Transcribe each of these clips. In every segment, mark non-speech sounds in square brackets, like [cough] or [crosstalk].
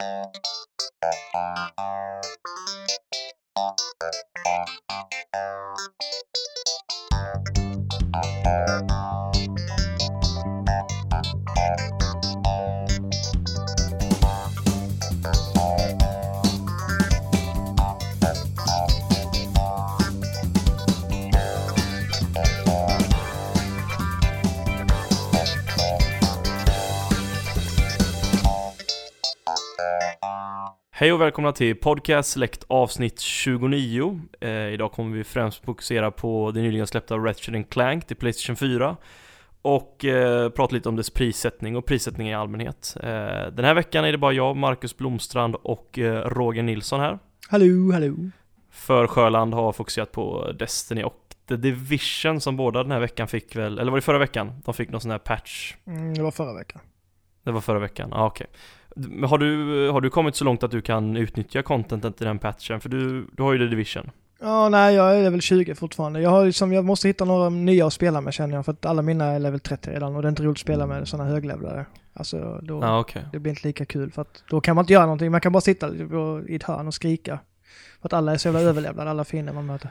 Thank you. Hej och välkomna till Podcast Select avsnitt 29. Eh, idag kommer vi främst fokusera på det nyligen släppta Ratchet Clank till Playstation 4 och eh, prata lite om dess prissättning och prissättning i allmänhet. Eh, den här veckan är det bara jag, Marcus Blomstrand och eh, Roger Nilsson här. Hallå, hallå. För Sjöland har fokuserat på Destiny och The Division som båda den här veckan fick väl, eller var det förra veckan? De fick någon sån här patch. Mm, det var förra veckan. Det var förra veckan, ah, okej. Men har du, har du kommit så långt att du kan utnyttja contentet i den patchen? För du, du har ju The Division. Ja, nej, jag är level 20 fortfarande. Jag har liksom, jag måste hitta några nya att spela med känner jag, för att alla mina är level 30 redan och det är inte roligt att spela med sådana höglevlare. Alltså, då, ah, okay. det blir inte lika kul för att då kan man inte göra någonting, man kan bara sitta i ett hörn och skrika. För att alla är så jävla [laughs] överlevlade, alla fiender man möter.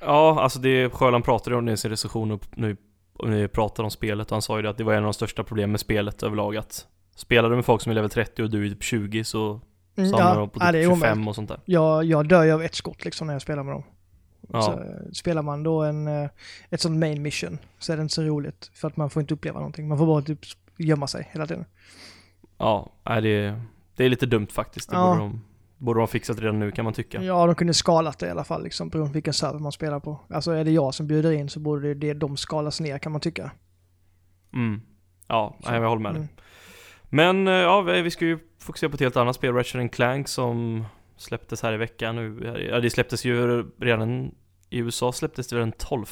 Ja, alltså det, Sjöland pratade om det i sin recension nu, när vi pratade om spelet och han sa ju det att det var en av de största problemen med spelet överlag att Spelar du med folk som är level 30 och du är typ 20 så mm, samlar ja, de på typ ja, 25 och sånt där. Jag, jag dör ju av ett skott liksom när jag spelar med dem. Ja. Så, spelar man då en, eh, ett sånt main mission så är det inte så roligt för att man får inte uppleva någonting. Man får bara typ gömma sig hela tiden. Ja, det, det är lite dumt faktiskt. Det ja. borde, de, borde de ha fixat redan nu kan man tycka. Ja, de kunde skalat det i alla fall liksom beroende på vilken server man spelar på. Alltså är det jag som bjuder in så borde det de skalas ner kan man tycka. Mm. Ja, så, jag håller med dig. Mm. Men eh, ja, vi ska ju fokusera på ett helt annat spel, Ratchet Clank som släpptes här i veckan nu. Ja, det släpptes ju redan i USA släpptes det väl den 12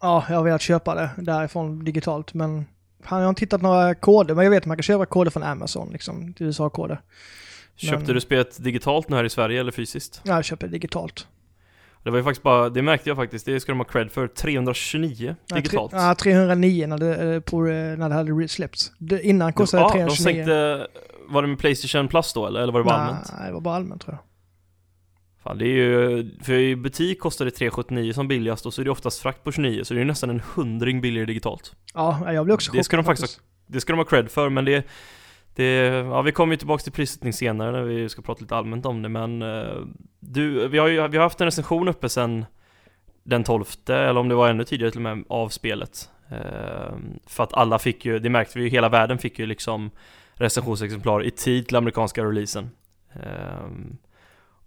Ja, jag har velat köpa det därifrån digitalt men han har inte hittat några koder, men jag vet att man kan köpa koder från Amazon, liksom, USA-koder. Köpte men... du spelet digitalt nu här i Sverige eller fysiskt? Ja, jag köpte det digitalt. Det var ju faktiskt bara, det märkte jag faktiskt, det ska de ha cred för, 329 digitalt. Ja, 309 när det, eh, på, eh, när det hade släppts. Det, innan kostade det 329. Ja, de sänkte, var det med Playstation Plus då eller, eller var det bara Nej, allmänt? Nej, det var bara allmänt tror jag. Fan, det är ju, för i butik kostar det 379 som billigast och så är det oftast frakt på 29 så det är ju nästan en hundring billigare digitalt. Ja, jag blir också Det ska de faktiskt, faktiskt. det ska de ha cred för men det det, ja vi kommer ju tillbaka till prissättning senare när vi ska prata lite allmänt om det men eh, Du, vi har ju vi har haft en recension uppe sen Den 12 eller om det var ännu tidigare till och med av spelet. Eh, för att alla fick ju, det märkte vi ju, hela världen fick ju liksom recensionsexemplar i tid till amerikanska releasen. Eh,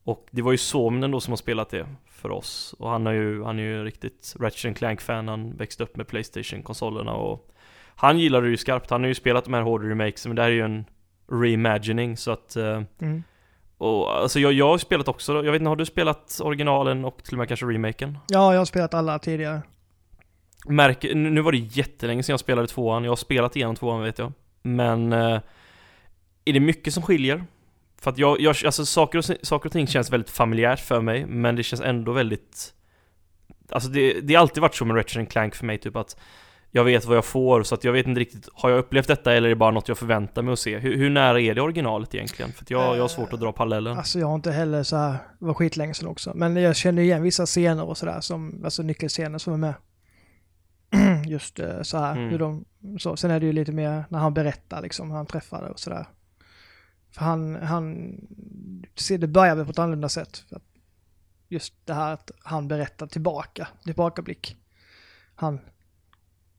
och det var ju Suominen då som har spelat det för oss och han är ju, han är ju riktigt Ratchet Clank-fan, han växte upp med Playstation-konsolerna och han gillar det ju skarpt, han har ju spelat de här hårda remakes, men det här är ju en reimagining så att uh, mm. Och alltså jag, jag har spelat också, jag vet inte, har du spelat originalen och till och med kanske remaken? Ja, jag har spelat alla tidigare. Märk, nu var det jättelänge sedan jag spelade tvåan, jag har spelat igenom tvåan vet jag. Men uh, är det mycket som skiljer? För att jag, jag alltså saker och, saker och ting känns väldigt familjärt för mig, men det känns ändå väldigt Alltså det, det har alltid varit så med Ratchet Clank för mig, typ att jag vet vad jag får, så att jag vet inte riktigt, har jag upplevt detta eller är det bara något jag förväntar mig att se? Hur, hur nära är det originalet egentligen? För jag, jag har svårt att dra parallellen. Alltså jag har inte heller så här, det var skitlänge sedan också, men jag känner igen vissa scener och sådär, som, alltså nyckelscener som är med. [clears throat] Just eh, så här, mm. hur de, så. Sen är det ju lite mer när han berättar liksom, hur han träffade och sådär. För han, han, det börjar väl på ett annorlunda sätt. Just det här att han berättar tillbaka, tillbakablick. Han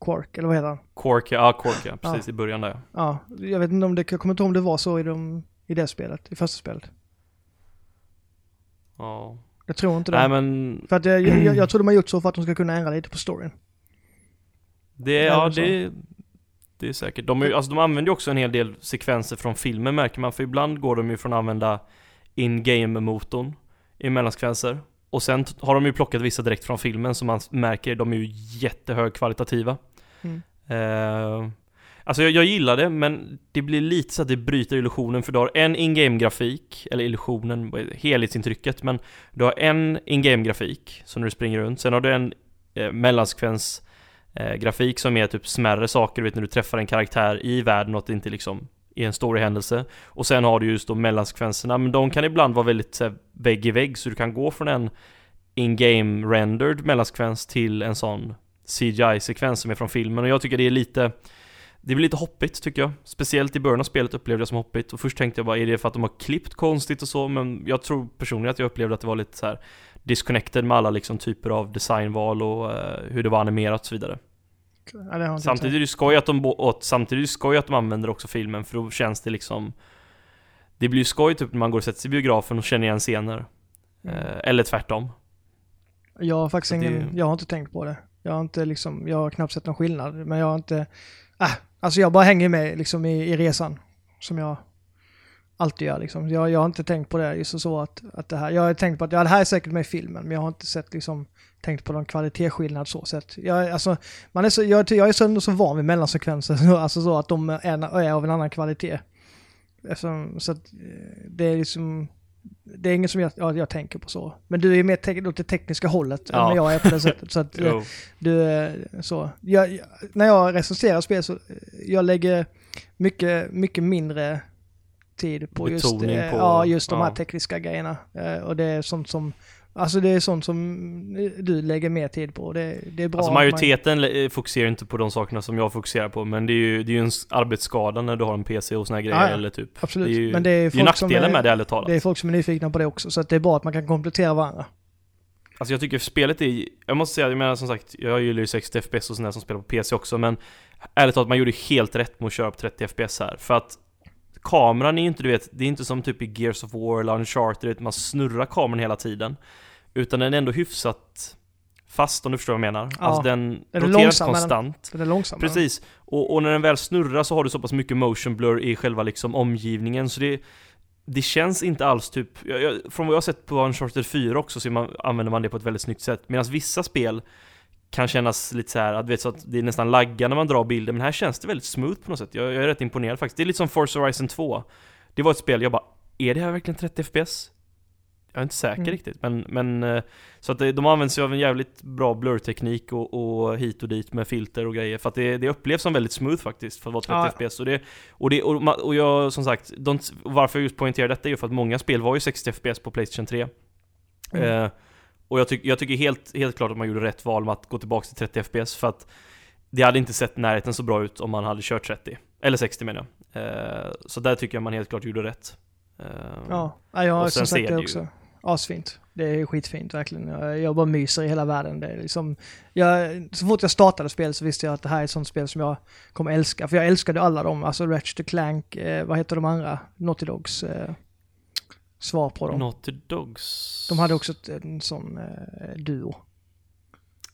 Quark, eller vad heter han? Quark, ja, Quark ja, precis ja. i början där ja. Jag vet inte om det, jag kommer inte ihåg om det var så i, de, i det spelet, i första spelet. Ja. Jag tror inte det. Nej men... För att jag, jag, jag tror de har gjort så för att de ska kunna ändra lite på storyn. Det, ja det, det är säkert. De, är, alltså, de använder ju också en hel del sekvenser från filmen märker man, för ibland går de ju från att använda in-game-motorn i mellansekvenser och sen har de ju plockat vissa direkt från filmen som man märker, de är ju jättehögkvalitativa. Mm. Uh, alltså jag, jag, gillar det, men det blir lite så att det bryter illusionen för du har en in-game grafik, eller illusionen, helhetsintrycket, men du har en in-game grafik, som när du springer runt, sen har du en eh, mellansekvens eh, grafik som är typ smärre saker, du vet när du träffar en karaktär i världen och att det inte liksom är en storyhändelse. Och sen har du just då mellansekvenserna, men de kan ibland vara väldigt så här, vägg i vägg, så du kan gå från en in-game rendered mellansekvens till en sån CGI-sekvens som är från filmen och jag tycker det är lite det blir lite hoppigt tycker jag. Speciellt i början av spelet upplevde jag som hoppigt och först tänkte jag bara, är det för att de har klippt konstigt och så? Men jag tror personligen att jag upplevde att det var lite så här disconnected med alla liksom typer av designval och uh, hur det var animerat och så vidare. Ja, samtidigt är det skoj att de, och samtidigt är det skoj att de använder också filmen för då känns det liksom Det blir ju skoj typ när man går och sätter sig i biografen och känner igen scener. Mm. Uh, eller tvärtom. Jag har faktiskt ingen, det... jag har inte tänkt på det. Jag har inte liksom, jag har knappt sett någon skillnad, men jag har inte, äh, alltså jag bara hänger med liksom i, i resan. Som jag alltid gör liksom. Jag, jag har inte tänkt på det just så att, att det här, jag har tänkt på att ja, det här är säkert med i filmen, men jag har inte sett liksom, tänkt på någon kvalitetsskillnad så sett. Jag, alltså, man är så, jag, jag är så, så van vid mellansekvenser, [laughs] alltså så att de är, är av en annan kvalitet. Eftersom, så att eh, det är liksom, det är inget som jag, ja, jag tänker på så. Men du är mer te åt det tekniska hållet ja. än jag är på det sättet. Så att [laughs] eh, du, så. Jag, när jag recenserar spel så jag lägger mycket, mycket mindre tid på just, på, ja, just de ja. här tekniska grejerna. Eh, och det är sånt som Alltså det är sånt som du lägger mer tid på. Det, det är bra. Alltså majoriteten man... fokuserar inte på de sakerna som jag fokuserar på. Men det är ju, det är ju en arbetsskada när du har en PC och såna grejer. Ja, eller typ. Absolut. Det är ju, men det är, det är nackdelen med det ärligt talat. Det är folk som är nyfikna på det också. Så att det är bra att man kan komplettera varandra. Alltså jag tycker spelet är, jag måste säga, jag menar som sagt, jag gillar ju 60 FPS och sådana som spelar på PC också, men ärligt talat, man gjorde helt rätt med att köra på 30 FPS här, för att kameran är ju inte, du vet, det är inte som typ i Gears of War eller Uncharted, man snurrar kameran hela tiden. Utan den är ändå hyfsat fast om du förstår vad jag menar. Ja. Alltså den, den roteras konstant. Den, den är långsam. Precis. Och, och, när den väl snurrar så har du så pass mycket motion blur i själva liksom omgivningen så det det känns inte alls typ, jag, jag, från vad jag har sett på Uncharted 4 också så man, använder man det på ett väldigt snyggt sätt. Medan vissa spel kan kännas lite så här, att, vet, så att det är nästan laggar när man drar bilder, men här känns det väldigt smooth på något sätt. Jag, jag är rätt imponerad faktiskt. Det är lite som Forza Horizon 2. Det var ett spel, jag bara, är det här verkligen 30 FPS? Jag är inte säker mm. riktigt, men, men eh, så att det, de använder sig av en jävligt bra blurteknik och, och hit och dit med filter och grejer för att det, det upplevs som väldigt smooth faktiskt för att vara 30 ja. FPS och det, och det, och, och jag som sagt, de, varför jag just poängterar detta är ju för att många spel var ju 60 FPS på Playstation 3 mm. eh, Och jag, tyck, jag tycker helt, helt klart att man gjorde rätt val med att gå tillbaka till 30 FPS för att det hade inte sett närheten så bra ut om man hade kört 30 Eller 60 menar jag eh, Så där tycker jag man helt klart gjorde rätt eh, Ja, jag har som sagt det också ju, asfint. Det är skitfint verkligen. Jag bara myser i hela världen. Det är liksom, jag, så fort jag startade spel så visste jag att det här är ett sånt spel som jag kommer älska. För jag älskade alla dem, alltså Ratchet Clank, eh, vad heter de andra? Naughty Dogs eh, svar på dem. Naughty Dogs? De hade också ett, en sån eh, duo.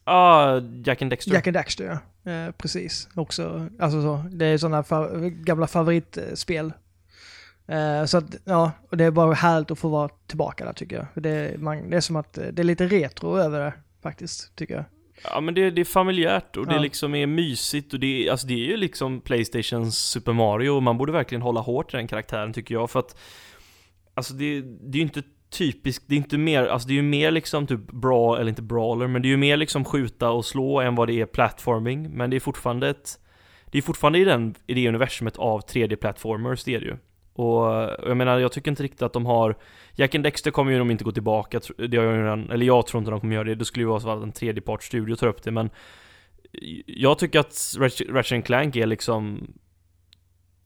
Ah, Jack and Dexter. Jack and Dexter, ja. Eh, precis. Också, alltså så, det är sådana fa gamla favoritspel så att, ja, och det är bara härligt att få vara tillbaka där tycker jag. Det, man, det är som att eh, det är lite retro över det faktiskt, tycker jag. Ja men det, det är familjärt och ja. det liksom är mysigt och det, alltså det är ju liksom Playstations Super Mario och man borde verkligen hålla hårt i den karaktären tycker jag för att Alltså det, det är ju inte typiskt, det är inte mer, alltså det är ju mer liksom typ bra, eller inte brawler, men det är ju mer liksom skjuta och slå än vad det är platforming, men det är fortfarande ett Det är fortfarande i, den, i det universumet av 3D-platformers, det är det ju och jag menar, jag tycker inte riktigt att de har Jack and Dexter kommer ju de inte gå tillbaka, det har jag redan, eller jag tror inte de kommer göra det, det skulle ju vara så att en tredjepartsstudio tar upp det men Jag tycker att Ratchet Clank är liksom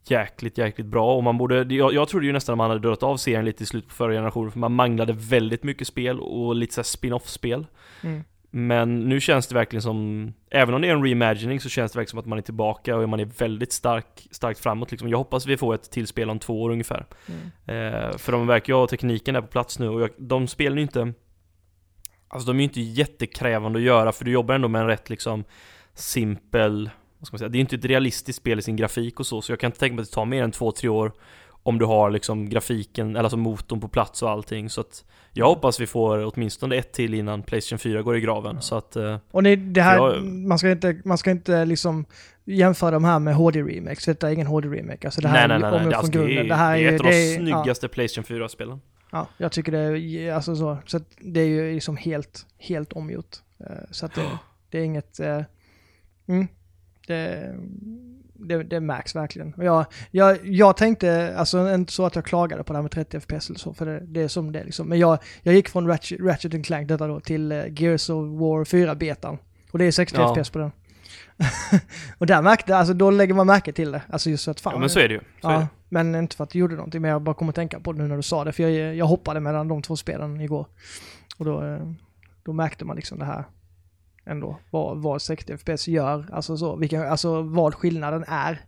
jäkligt, jäkligt bra och man borde, jag, jag trodde ju nästan att man hade dödat av serien lite i slutet på förra generationen för man manglade väldigt mycket spel och lite såhär spin-off spel mm. Men nu känns det verkligen som, även om det är en reimagining så känns det verkligen som att man är tillbaka och man är väldigt stark, starkt framåt liksom. Jag hoppas vi får ett till spel om två år ungefär. Mm. Eh, för de verkar ju ha tekniken där på plats nu och jag, de spelar ju inte Alltså de är ju inte jättekrävande att göra för du jobbar ändå med en rätt liksom simpel vad ska man säga, det är ju inte ett realistiskt spel i sin grafik och så, så jag kan inte tänka mig att det tar mer än två, tre år om du har liksom grafiken, eller alltså motorn på plats och allting så att Jag hoppas vi får åtminstone ett till innan Playstation 4 går i graven så att eh, Och det, det här, jag, man ska inte, man ska inte liksom jämföra de här med HD-remakes, detta är ingen HD-remake. Alltså det här nej, nej, nej, nej. Alltså, det, är, det, här det är ett av de snyggaste ja. Playstation 4-spelen. Ja, jag tycker det är, alltså så, så att det är ju liksom helt, helt omgjort. Eh, så att det, [gasps] det är inget, uh, mm, det, det, det märks verkligen. Jag, jag, jag tänkte, alltså inte så att jag klagade på det här med 30 FPS eller så, för det, det är som det är liksom. Men jag, jag gick från Ratchet, Ratchet Clank, detta då, till uh, Gears of War 4-betan. Och det är 60 ja. FPS på den. [laughs] och där märkte, alltså då lägger man märke till det. Alltså just så att fan. Ja men så är det ju. Ja, det. Men inte för att det gjorde någonting, men jag bara kom att tänka på det nu när du sa det. För jag, jag hoppade mellan de två spelen igår. Och då, eh, då märkte man liksom det här ändå. Vad, vad 60 FPS gör, alltså så, vilka, alltså vad skillnaden är.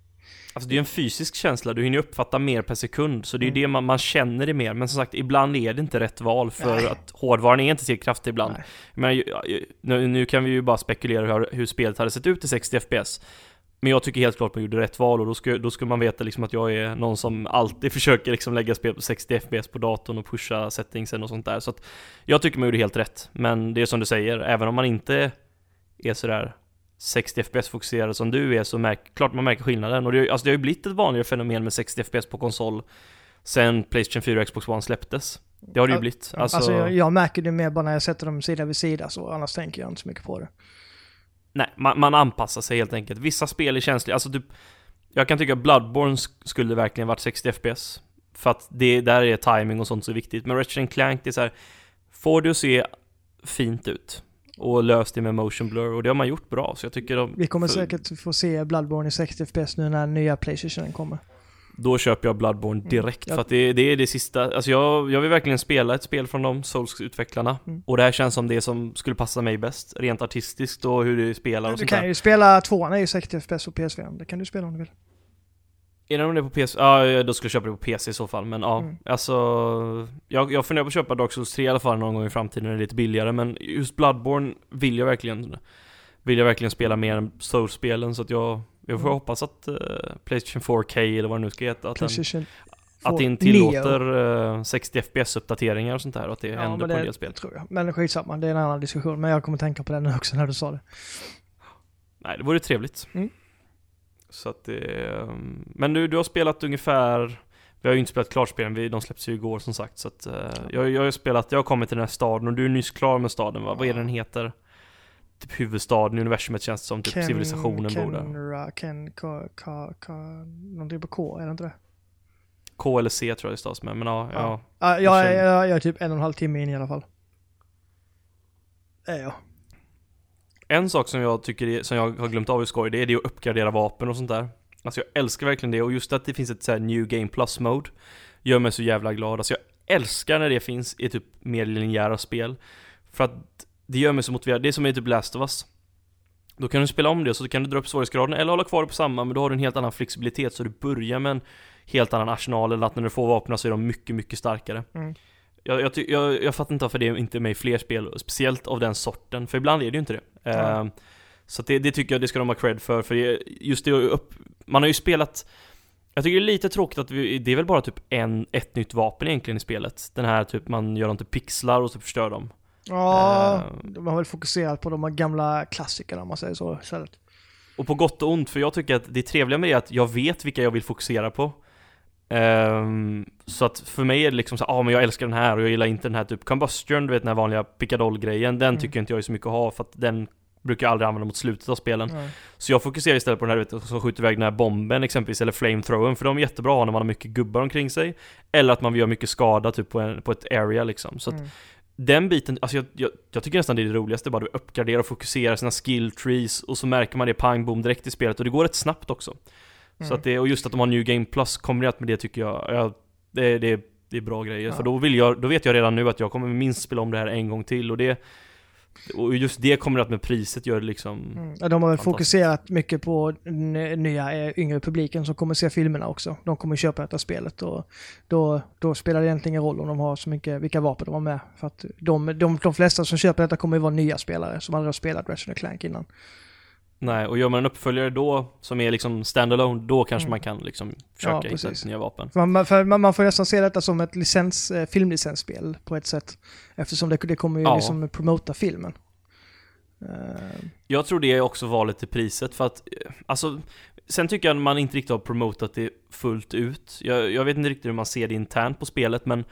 Alltså det är en fysisk känsla, du hinner uppfatta mer per sekund, så det är mm. det man, man känner det mer. Men som sagt, ibland är det inte rätt val för Nej. att hårdvaran är inte tillräckligt kraftig ibland. Men nu, nu, kan vi ju bara spekulera hur, hur spelet hade sett ut i 60 FPS. Men jag tycker helt klart man gjorde rätt val och då ska, då ska man veta liksom att jag är någon som alltid [laughs] försöker liksom lägga spel på 60 FPS på datorn och pusha settingsen och sånt där. Så att jag tycker man gjorde helt rätt. Men det är som du säger, även om man inte är sådär 60 FPS fokuserad som du är så märk, klart man märker skillnaden. Och det, alltså det har ju blivit ett vanligare fenomen med 60 FPS på konsol sen Playstation 4 och Xbox One släpptes. Det har det ju blivit. Alltså, alltså jag, jag, märker det mer bara när jag sätter dem sida vid sida så, annars tänker jag inte så mycket på det. Nej, man, man anpassar sig helt enkelt. Vissa spel är känsliga, alltså typ Jag kan tycka att Bloodborne skulle verkligen varit 60 FPS. För att det, där är timing och sånt så viktigt. Men Ratchet Clank, det är så här, Får att se fint ut och löst det med motion blur och det har man gjort bra så jag tycker de... Vi kommer för... säkert få se Bloodborne i 60 FPS nu när nya Playstation kommer. Då köper jag Bloodborne mm. direkt mm. för att det, det, är det sista, alltså jag, jag vill verkligen spela ett spel från de Souls-utvecklarna mm. Och det här känns som det som skulle passa mig bäst, rent artistiskt och hur det spelar och Du sånt kan där. ju spela tvåan i 60 FPS på PS5, det kan du spela om du vill. Är det om det på PC? Ja, då skulle jag köpa det på PC i så fall, men ja, mm. alltså jag, jag funderar på att köpa Dark Souls 3 i alla fall någon gång i framtiden när det är lite billigare, men just Bloodborne vill jag verkligen Vill jag verkligen spela mer än Souls-spelen, så att jag, jag får mm. hoppas att uh, Playstation 4K eller vad det nu ska heta, att den, att den tillåter uh, 60 FPS-uppdateringar och sånt där, och att det ja, händer på en del spel. tror jag. Men skitsamma, det är en annan diskussion, men jag kommer tänka på det nu också när du sa det. Nej, det vore trevligt. Mm. Så att det... Men du, du har spelat ungefär vi har ju inte spelat klart spelen, de släpps ju igår som sagt så att, uh, jag, jag har spelat, jag har kommit till den här staden och du är nyss klar med staden va? Vad är den heter? Typ huvudstaden i universumet känns det som, typ Ken, civilisationen Ken, bor där. Ken, K, K, K, någonting på K, är det inte det? K eller C tror jag det stavas med, men ja. ja. ja jag, jag, jag, jag är typ en och en halv timme in i alla fall. Är jag. En sak som jag tycker är, som jag har glömt av i skoj, det är det att uppgradera vapen och sånt där. Alltså jag älskar verkligen det och just att det finns ett såhär new game plus mode gör mig så jävla glad. Alltså jag älskar när det finns i typ mer linjära spel. För att det gör mig så motiverad. Det är som i typ Last of Us. Då kan du spela om det så kan du dra upp svårighetsgraden eller hålla kvar det på samma men då har du en helt annan flexibilitet så du börjar med en helt annan arsenal eller att när du får vapnen så är de mycket, mycket starkare. Mm. Jag, jag, jag, jag fattar inte varför det inte är med i fler spel, speciellt av den sorten, för ibland är det ju inte det. Mm. Uh, så det, det, tycker jag det ska de ha cred för, för just det upp, man har ju spelat jag tycker det är lite tråkigt att vi, det är väl bara typ en, ett nytt vapen egentligen i spelet. Den här typ, man gör dem till pixlar och så förstör dem. Ja, uh, de har väl fokuserat på de gamla klassikerna om man säger så istället. Och på gott och ont, för jag tycker att det trevliga med det är att jag vet vilka jag vill fokusera på. Um, så att för mig är det liksom så ja ah, men jag älskar den här och jag gillar inte den här typ Combustion, du vet den här vanliga pickadoll-grejen, den mm. tycker inte jag är så mycket att ha för att den brukar jag aldrig använda mot slutet av spelen. Mm. Så jag fokuserar istället på den här vet, som skjuter iväg den här bomben exempelvis, eller flamethrowern, för de är jättebra att ha när man har mycket gubbar omkring sig. Eller att man vill göra mycket skada typ på, en, på ett area liksom. Så att mm. den biten, alltså jag, jag, jag, tycker nästan det är det roligaste, bara att uppgradera och fokusera sina skill trees och så märker man det pang boom direkt i spelet och det går rätt snabbt också. Mm. Så att det, och just att de har New Game Plus kombinerat med det tycker jag, jag det, det, det är bra grejer. Ja. För då, vill jag, då vet jag redan nu att jag kommer minst spela om det här en gång till och det och just det kombinerat med priset gör det liksom mm. ja, De har väl fokuserat mycket på nya eh, yngre publiken som kommer se filmerna också. De kommer köpa detta spelet och då, då spelar det egentligen ingen roll om de har så mycket, vilka vapen de har med. För att de, de, de flesta som köper detta kommer ju vara nya spelare som aldrig har spelat Ratchet Clank innan. Nej, och gör man en uppföljare då, som är liksom standalone, då kanske mm. man kan liksom försöka ja, hitta nya vapen. Man, för man, man, får nästan se detta som ett licens, eh, filmlicensspel på ett sätt. Eftersom det, det kommer ju ja. liksom promota filmen. Uh. Jag tror det är också valet till priset, för att, eh, alltså, sen tycker jag att man inte riktigt har promotat det fullt ut. Jag, jag vet inte riktigt hur man ser det internt på spelet, men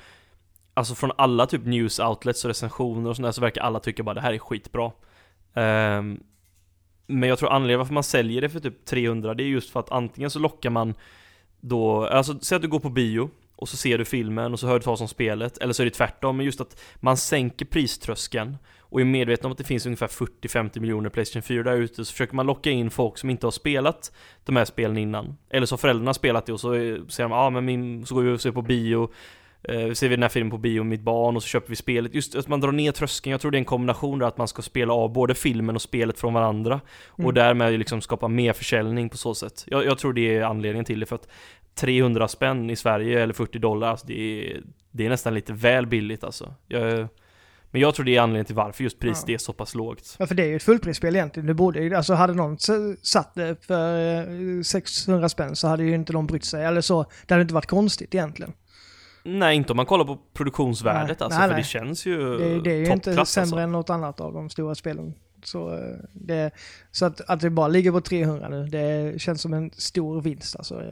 Alltså från alla typ news outlets och recensioner och sådär så verkar alla tycka bara det här är skitbra. Um, men jag tror anledningen varför man säljer det för typ 300 det är just för att antingen så lockar man då, alltså säg att du går på bio och så ser du filmen och så hör du talas om spelet, eller så är det tvärtom, men just att man sänker priströskeln och är medveten om att det finns ungefär 40-50 miljoner Playstation 4 där ute så försöker man locka in folk som inte har spelat de här spelen innan. Eller så har föräldrarna spelat det och så säger de ja ah, men min, så går vi och ser på bio eh, ser vi den här filmen på bio med mitt barn och så köper vi spelet. Just att man drar ner tröskeln, jag tror det är en kombination där att man ska spela av både filmen och spelet från varandra. Mm. Och därmed liksom skapa mer försäljning på så sätt. Jag, jag, tror det är anledningen till det för att 300 spänn i Sverige eller 40 dollar, alltså det, är, det är nästan lite väl billigt alltså. Jag, men jag tror det är anledningen till varför just priset ja. är så pass lågt. Ja, för det är ju ett fullprisspel egentligen. Det borde alltså hade någon satt det för 600 spänn så hade ju inte de brytt sig. Eller så, det hade inte varit konstigt egentligen. Nej, inte om man kollar på produktionsvärdet nej, alltså, nej, för nej. det känns ju Det, det är ju inte sämre alltså. än något annat av de stora spelen. Så, eh, det, så att, att det bara ligger på 300 nu, det känns som en stor vinst alltså.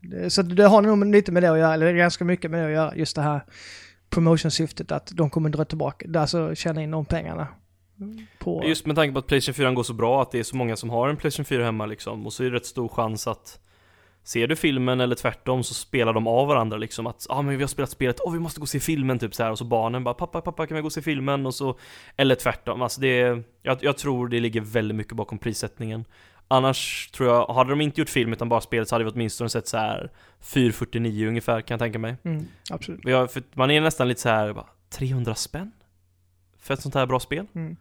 Det, så det har nog lite med det att göra, eller ganska mycket med det att göra, just det här promotion-syftet att de kommer dra tillbaka, alltså tjäna in de pengarna. På... Just med tanke på att Playstation 4 går så bra, att det är så många som har en Playstation 4 hemma liksom, och så är det rätt stor chans att Ser du filmen eller tvärtom så spelar de av varandra liksom att ja ah, men vi har spelat spelet, åh oh, vi måste gå och se filmen. Typ så här och så barnen bara pappa pappa kan vi gå och se filmen? Och så Eller tvärtom, alltså det jag, jag tror det ligger väldigt mycket bakom prissättningen. Annars tror jag, hade de inte gjort film utan bara spelet så hade vi åtminstone sett så här 449 ungefär kan jag tänka mig. Mm, Absolut. Jag, Man är nästan lite så här bara, 300 spänn? För ett sånt här bra spel? Mm.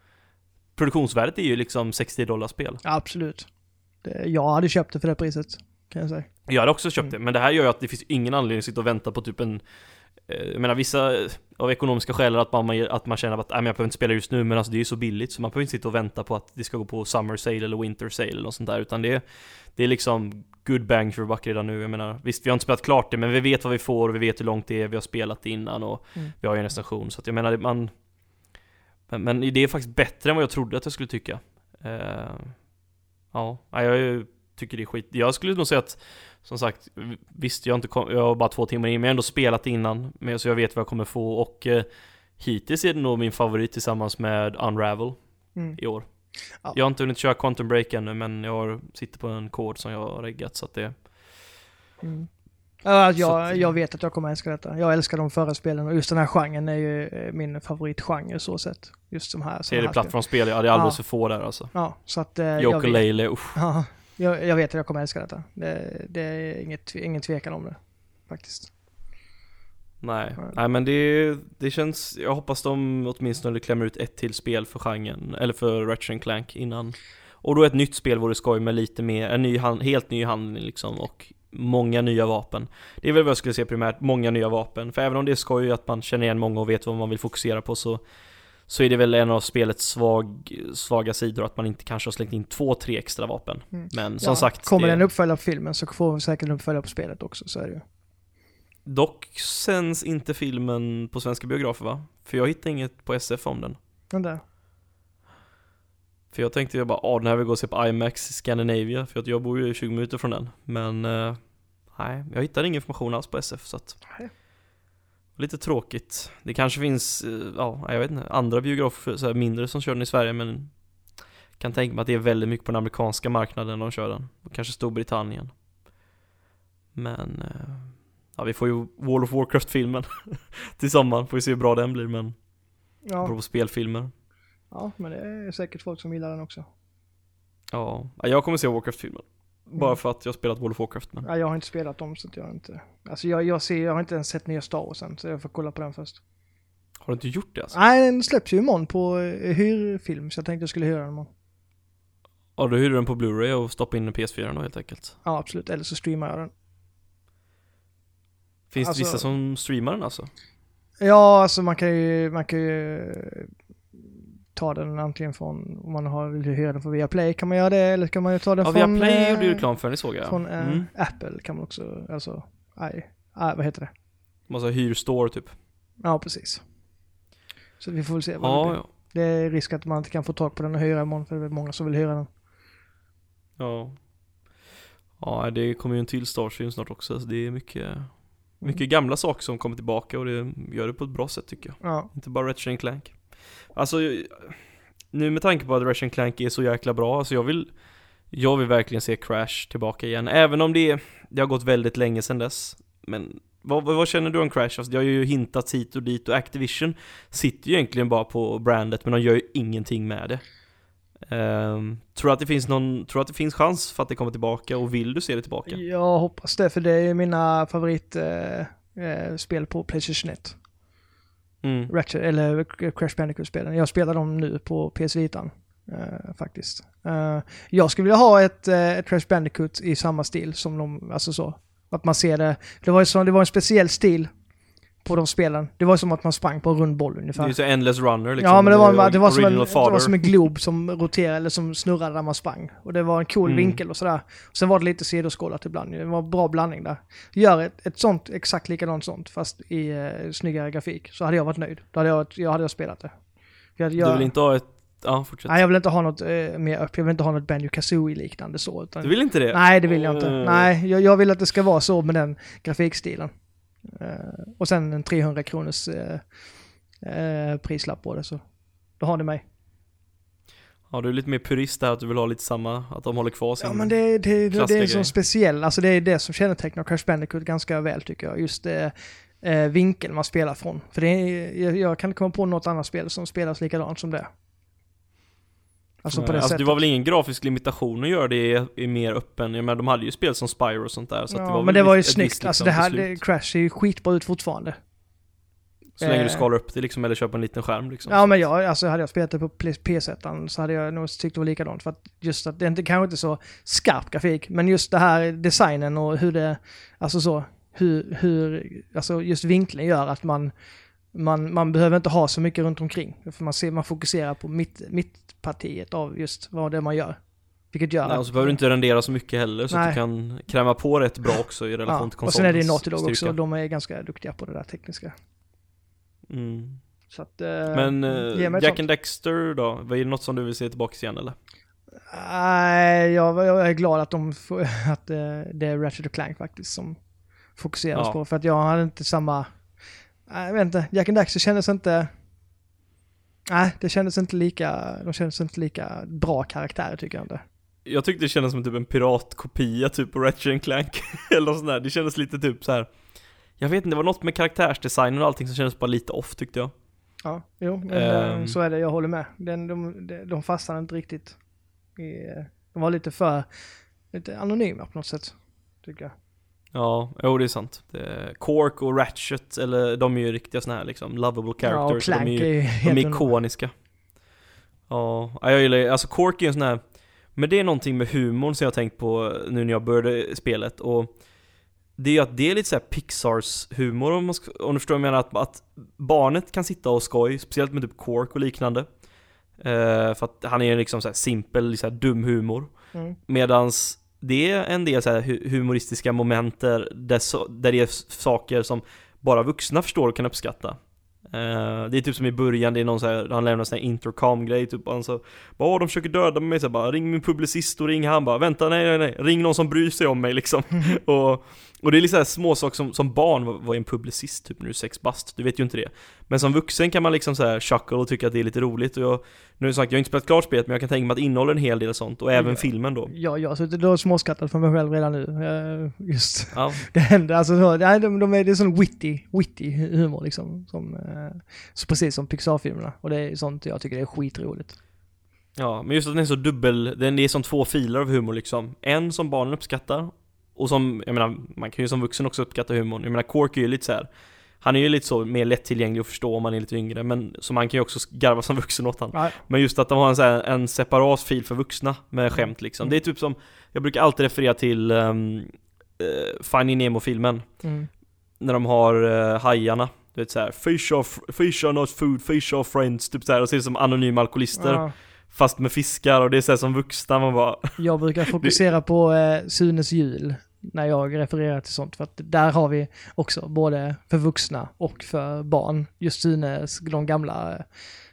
Produktionsvärdet är ju liksom 60 dollar spel. Absolut. Jag hade köpt det för det priset kan jag säga. Jag hade också köpt mm. det, men det här gör ju att det finns ingen anledning att sitta och vänta på typ en eh, jag menar vissa av ekonomiska skäl att man, att man känner att nej, men jag behöver inte spela just nu men alltså det är ju så billigt så man behöver inte sitta och vänta på att det ska gå på summer sale eller winter sale eller något sånt där utan det, det är liksom good bang för buck redan nu. Jag menar visst vi har inte spelat klart det men vi vet vad vi får och vi vet hur långt det är, vi har spelat det innan och mm. vi har ju en recension så att jag menar man men, men, det är faktiskt bättre än vad jag trodde att jag skulle tycka. Uh, ja, jag är ju tycker det är skit. Jag skulle nog säga att, som sagt, visst jag inte kom, jag har bara två timmar in, men jag har ändå spelat innan, men så jag vet vad jag kommer få och eh, hittills är det nog min favorit tillsammans med Unravel mm. i år. Ja. Jag har inte hunnit köra Quantum Break ännu, men jag har, sitter på en kod som jag har reggat så att det... Mm. Ja, jag, att, jag vet att jag kommer älska detta. Jag älskar de förra spelen och just den här genren är ju eh, min favoritgenre så sett. Just de här. Är det plattformsspel? Ja, det är alldeles ja. för få där alltså. Ja, så att... Eh, Yooka-Laylee, usch. Ja, jag, jag, vet att jag kommer älska detta. Det, det är inget, ingen tvekan om det. Faktiskt. Nej, nej men det, det känns, jag hoppas de åtminstone klämmer ut ett till spel för genren, eller för Ratchet Clank innan. Och då ett nytt spel vore skoj med lite mer, en ny, helt ny handling liksom och många nya vapen. Det är väl vad jag skulle säga primärt, många nya vapen. För även om det är skoj att man känner igen många och vet vad man vill fokusera på så så är det väl en av spelets svag, svaga sidor att man inte kanske har slängt in två, tre extra vapen. Mm. Men som ja, sagt. Kommer det en uppföljare på filmen så får vi säkert en uppföljare på spelet också, så är det ju. Dock sänds inte filmen på svenska biografer va? För jag hittade inget på SF om den. Den där. För jag tänkte jag bara, ah den här vill gå och se på IMAX Scandinavia, för att jag bor ju 20 minuter från den. Men, uh, nej, jag hittade ingen information alls på SF så att... Nej. Lite tråkigt. Det kanske finns, eh, ja, jag vet inte, andra biografer, så mindre som kör den i Sverige men kan tänka mig att det är väldigt mycket på den amerikanska marknaden de kör den. Och kanske Storbritannien. Men, eh, ja vi får ju World of Warcraft-filmen [laughs] till sommaren, får vi se hur bra den blir men Ja. På spelfilmer. Ja, men det är säkert folk som gillar den också. Ja, jag kommer se Warcraft-filmen. Bara mm. för att jag har spelat World of Warcraft men... Ja, jag har inte spelat dem så att jag inte... Alltså jag, jag ser, jag har inte ens sett nya Star Wars än, så jag får kolla på den först. Har du inte gjort det alltså? Nej, den släpps ju imorgon på uh, hyrfilm, så jag tänkte jag skulle hyra den imorgon. Ja, du hyr den på Blu-ray och stoppar in den i PS4 då helt enkelt? Ja, absolut. Eller så streamar jag den. Finns alltså, det vissa som streamar den alltså? Ja, alltså man kan ju, man kan ju ta den antingen från, om man har, vill hyra den från Viaplay kan man göra det, eller kan man ju ta den ja, från... Ja, Viaplay gjorde ju reklam för den, såg jag. Från äh, mm. Apple kan man också, alltså, aj, aj, vad heter det? Massa hyrstore typ. Ja, precis. Så vi får väl se vad ja, det blir. Ja. Det är risk att man inte kan få tag på den och hyra imorgon, för det är många som vill hyra den. Ja. Ja, det kommer ju en till Starstream snart också, så det är mycket mycket mm. gamla saker som kommer tillbaka och det gör det på ett bra sätt tycker jag. Ja. Inte bara Ratchet Clank. Alltså, nu med tanke på att Russian Clank är så jäkla bra, alltså jag vill Jag vill verkligen se Crash tillbaka igen, även om det, det har gått väldigt länge sedan dess Men vad, vad, känner du om Crash? Alltså, det har ju hintats hit och dit och Activision sitter ju egentligen bara på brandet men de gör ju ingenting med det Um, tror du att det finns någon, tror att det finns chans för att det kommer tillbaka och vill du se det tillbaka? Jag hoppas det, för det är ju mina favoritspel eh, eh på Playstation 1. Mm. Ratchet, eller Crash Bandicoot-spelen. Jag spelar dem nu på PS Vitan. Uh, faktiskt. Uh, jag skulle vilja ha ett, uh, ett Crash Bandicoot i samma stil som de, alltså så. Att man ser det. Det var, ju så, det var en speciell stil på de spelen. Det var som att man sprang på en rund boll ungefär. Det är så endless runner liksom. Ja, men det var, det, var som en, det var som en glob som roterade, eller som snurrade när man sprang. Och det var en cool mm. vinkel och sådär. Sen var det lite sidoskålat ibland. Det var en bra blandning där. Gör ett, ett sånt, exakt likadant sånt, fast i eh, snyggare grafik. Så hade jag varit nöjd. Då hade jag, jag hade spelat det. Jag, jag, du vill inte ha ett Ja, fortsätt. Nej, jag vill inte ha något eh, mer upp. Jag vill inte ha något Banjo Kazooie liknande så. Utan, du vill inte det? Nej, det vill jag inte. Uh. Nej, jag, jag, vill att det ska vara så med den grafikstilen. Uh, och sen en 300 kronors uh, prislapp på det så. Då har ni mig. Ja, du är lite mer purist där, att du vill ha lite samma, att de håller kvar sin Ja, men det, det, det, det är så speciell, alltså det är det som kännetecknar Crash Bandicoot ganska väl tycker jag. Just det, eh, vinkeln man spelar från. För det är, jag, jag kan inte komma på något annat spel som spelas likadant som det. Alltså på det alltså, sättet. det var väl ingen grafisk limitation att göra det i mer öppen, jag menar de hade ju spel som Spyro och sånt där så ja, det var men det var ju snyggt, liksom, alltså det här, det, Crash ser ju skitbra ut fortfarande. Så länge du eh. skalar upp det liksom, eller köper en liten skärm liksom. Ja men jag, alltså hade jag spelat det på PS1 så hade jag nog tyckt det var likadant. För att just att det inte kanske inte så skarp grafik, men just det här designen och hur det, alltså så, hur, hur, alltså just vinkeln gör att man, man, man behöver inte ha så mycket runt omkring. För man, ser, man fokuserar på mitt, mittpartiet av just vad det är man gör. Vilket gör Nej, och så behöver du inte rendera så mycket heller så Nej. att du kan kräma på rätt bra också i relation ja, till konsolens Och sen är det Naughty Dog också, de är ganska duktiga på det där tekniska. Mm. Så att, eh, Men eh, Jack and Dexter då? Är det något som du vill se tillbaka igen eller? Nej, jag, jag, är glad att, de, [laughs] att eh, det är Ratchet Clank faktiskt som fokuseras ja. på. För att jag hade inte samma jag vet inte, Jack and Daxter kändes inte... Nej, det kändes inte lika, de kändes inte lika bra karaktärer tycker jag inte. Jag tyckte det kändes som typ en piratkopia typ på Ratchet Clank, [laughs] eller sånt där. Det kändes lite typ så här. Jag vet inte, det var något med karaktärsdesignen och allting som kändes bara lite off tyckte jag. Ja, jo, men um, så är det, jag håller med. Den, de, de, de fastnade inte riktigt. I, de var lite för, lite anonyma på något sätt, tycker jag. Ja, jo det är sant. Cork och Ratchet, eller de är ju riktiga såna här liksom, lovable characters. Ja, de är ju de är ikoniska. Ja, jag gillar alltså Cork är en sån här, men det är någonting med humorn som jag har tänkt på nu när jag började spelet och det är ju att det är lite såhär Pixars humor om, man ska, om du förstår vad jag menar, att, att barnet kan sitta och skoj, speciellt med typ Cork och liknande. Uh, för att han är liksom såhär simpel, så dum humor. Mm. Medans det är en del så här humoristiska moment där, där det är saker som bara vuxna förstår och kan uppskatta. Uh, det är typ som i början, det är någon så här, han lämnar en intercom-grej typ, han så Bara de försöker döda mig. Så här, bara ring min publicist och ring han. Bara Vänta nej nej nej, ring någon som bryr sig om mig liksom. [laughs] Och, och det är liksom små saker som, som barn, vad, vad är en publicist typ när du är sex bast? Du vet ju inte det. Men som vuxen kan man liksom så här chuckle och tycka att det är lite roligt. Och jag Nu har sagt, jag har inte spelat klart spelet men jag kan tänka mig att det innehåller en hel del sånt och även ja. filmen då. Ja, jag har suttit och småskrattat för mig själv redan nu. Eh, Just. Ja. [laughs] det händer, alltså så, de, de är, det är sån witty, witty humor liksom som, eh, så Precis som Pixar-filmerna. Och det är sånt jag tycker är skitroligt. Ja, men just att den är så dubbel, den är som två filer av humor liksom. En som barnen uppskattar och som, jag menar, man kan ju som vuxen också uppskatta humorn. Jag menar, Cork är ju lite så här, Han är ju lite så mer lättillgänglig att förstå om man är lite yngre, men så man kan ju också garva som vuxen åt han. Nej. Men just att de har en, så här, en separat fil för vuxna med mm. skämt liksom. Mm. Det är typ som, jag brukar alltid referera till um, uh, Finding Nemo-filmen. Mm. När de har uh, hajarna. Du vet såhär, fish are, fish are not food, fish are friends, typ såhär, och ser ut som anonyma alkoholister. Ja. Fast med fiskar och det är så som vuxna man bara... Jag brukar [laughs] fokusera på eh, Sunes jul när jag refererar till sånt. För att där har vi också både för vuxna och för barn. Just Sunes, de gamla eh,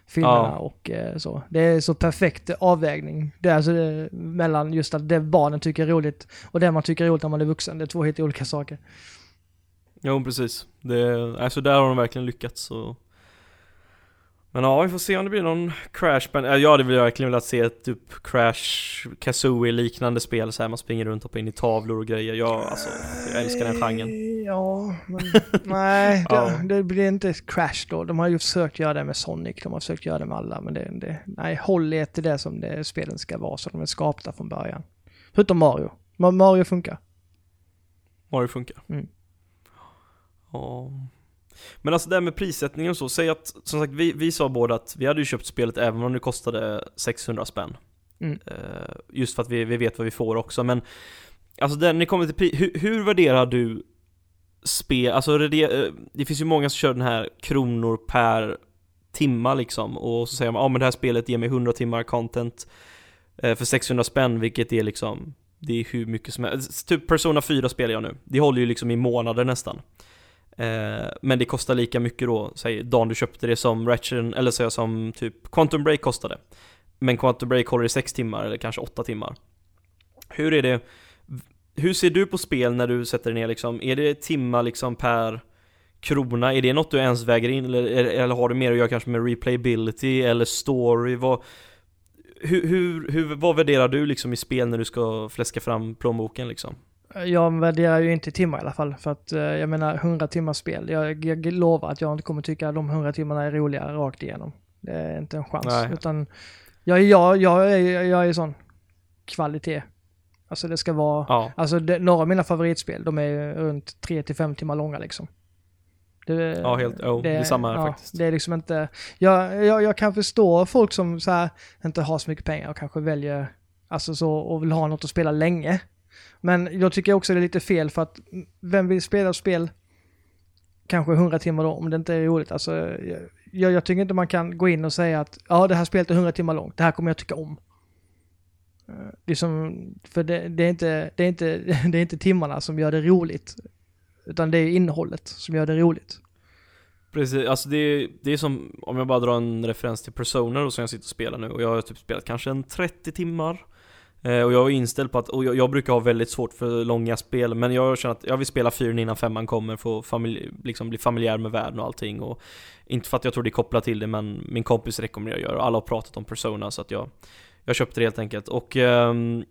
filmerna ja. och eh, så. Det är så perfekt avvägning. Det är alltså det, mellan just att det barnen tycker är roligt och det man tycker är roligt när man är vuxen. Det är två helt olika saker. Jo, precis. Det, alltså där har de verkligen lyckats och Men ja, vi får se om det blir någon Crash Band. Ja, det vill jag verkligen vilja se ett typ Crash Kazooie liknande spel så här man springer runt och hoppar in i tavlor och grejer. Jag, alltså, jag älskar den genren. Ja, men [laughs] nej, ja. Det, det, blir inte Crash då. De har ju försökt göra det med Sonic, de har försökt göra det med alla, men det, det nej, håll er till det som det spelen ska vara, så de är skapta från början. Förutom Mario. Mario funkar. Mario funkar. Mm. Ja. Men alltså det här med prissättningen och så, säg att, som sagt vi, vi sa båda att vi hade ju köpt spelet även om det kostade 600 spänn. Mm. Uh, just för att vi, vi vet vad vi får också, men Alltså när det kommer till pris, hur, hur värderar du spel, alltså det, eh, det finns ju många som kör den här kronor per timma liksom och så säger man ja ah, men det här spelet ger mig 100 timmar content eh, för 600 spänn vilket är liksom det är hur mycket som helst. Typ Persona 4 spelar jag nu. Det håller ju liksom i månader nästan. Eh, men det kostar lika mycket då, säg dagen du köpte det som Ratchet, eller säg jag som typ Quantum Break kostade. Men Quantum Break håller i 6 timmar eller kanske 8 timmar. Hur är det, hur ser du på spel när du sätter ner liksom? Är det timmar liksom per krona? Är det något du ens väger in eller, eller har du mer att göra kanske med replayability eller story? Vad, hur, hur, hur, vad värderar du liksom i spel när du ska fläska fram plånboken liksom? Jag värderar ju inte timmar i alla fall, för att eh, jag menar 100 timmars spel. Jag, jag lovar att jag inte kommer tycka att de 100 timmarna är roliga rakt igenom. Det är inte en chans. Nej. Utan jag, jag, jag, är, jag är sån kvalitet. Alltså det ska vara, ja. alltså det, några av mina favoritspel, de är runt 3-5 timmar långa liksom. Det, ja, helt, oh, det, det är samma ja, faktiskt. Det är liksom inte, jag, jag, jag kan förstå folk som så här, inte har så mycket pengar och kanske väljer, alltså så, och vill ha något att spela länge. Men jag tycker också det är lite fel för att vem vill spela spel kanske 100 timmar då om det inte är roligt? Alltså, jag, jag tycker inte man kan gå in och säga att ja, det här spelet är 100 timmar långt, det här kommer jag tycka om. Liksom, för det, det, är inte, det, är inte, [laughs] det är inte timmarna som gör det roligt. Utan det är innehållet som gör det roligt. Precis, alltså det är, det är som, om jag bara drar en referens till Persona då som jag sitter och spelar nu och jag har typ spelat kanske en 30 timmar Eh, och jag är inställd på att, och jag, jag, brukar ha väldigt svårt för långa spel Men jag känner att jag vill spela fyren innan femman kommer för att familj, liksom bli familjär med världen och allting och Inte för att jag tror det är kopplat till det men min kompis rekommenderar att göra och alla har pratat om Persona så att jag Jag köpte det helt enkelt och um,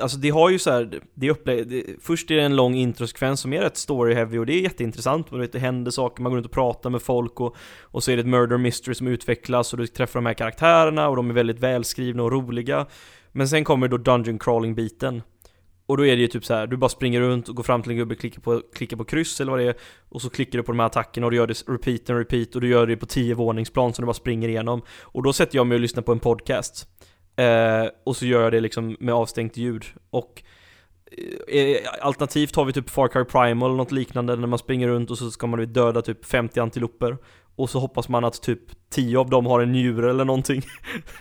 Alltså det har ju så här, det upplä- det, först är det en lång introsekvens som är rätt story-heavy och det är jätteintressant. Man vet, det händer saker, man går runt och pratar med folk och, och så är det ett murder mystery som utvecklas och du träffar de här karaktärerna och de är väldigt välskrivna och roliga. Men sen kommer då dungeon crawling-biten. Och då är det ju typ så här, du bara springer runt och går fram till en gubbe, klickar på, klickar på kryss eller vad det är Och så klickar du på de här attackerna och du gör det repeat and repeat och du gör det på 10 våningsplan som du bara springer igenom Och då sätter jag mig och lyssnar på en podcast Eh, och så gör jag det liksom med avstängt ljud. Och eh, eh alternativt har vi typ Far Cry Primal eller något liknande när man springer runt och så ska man döda typ 50 antiloper. Och så hoppas man att typ 10 av dem har en njure eller någonting.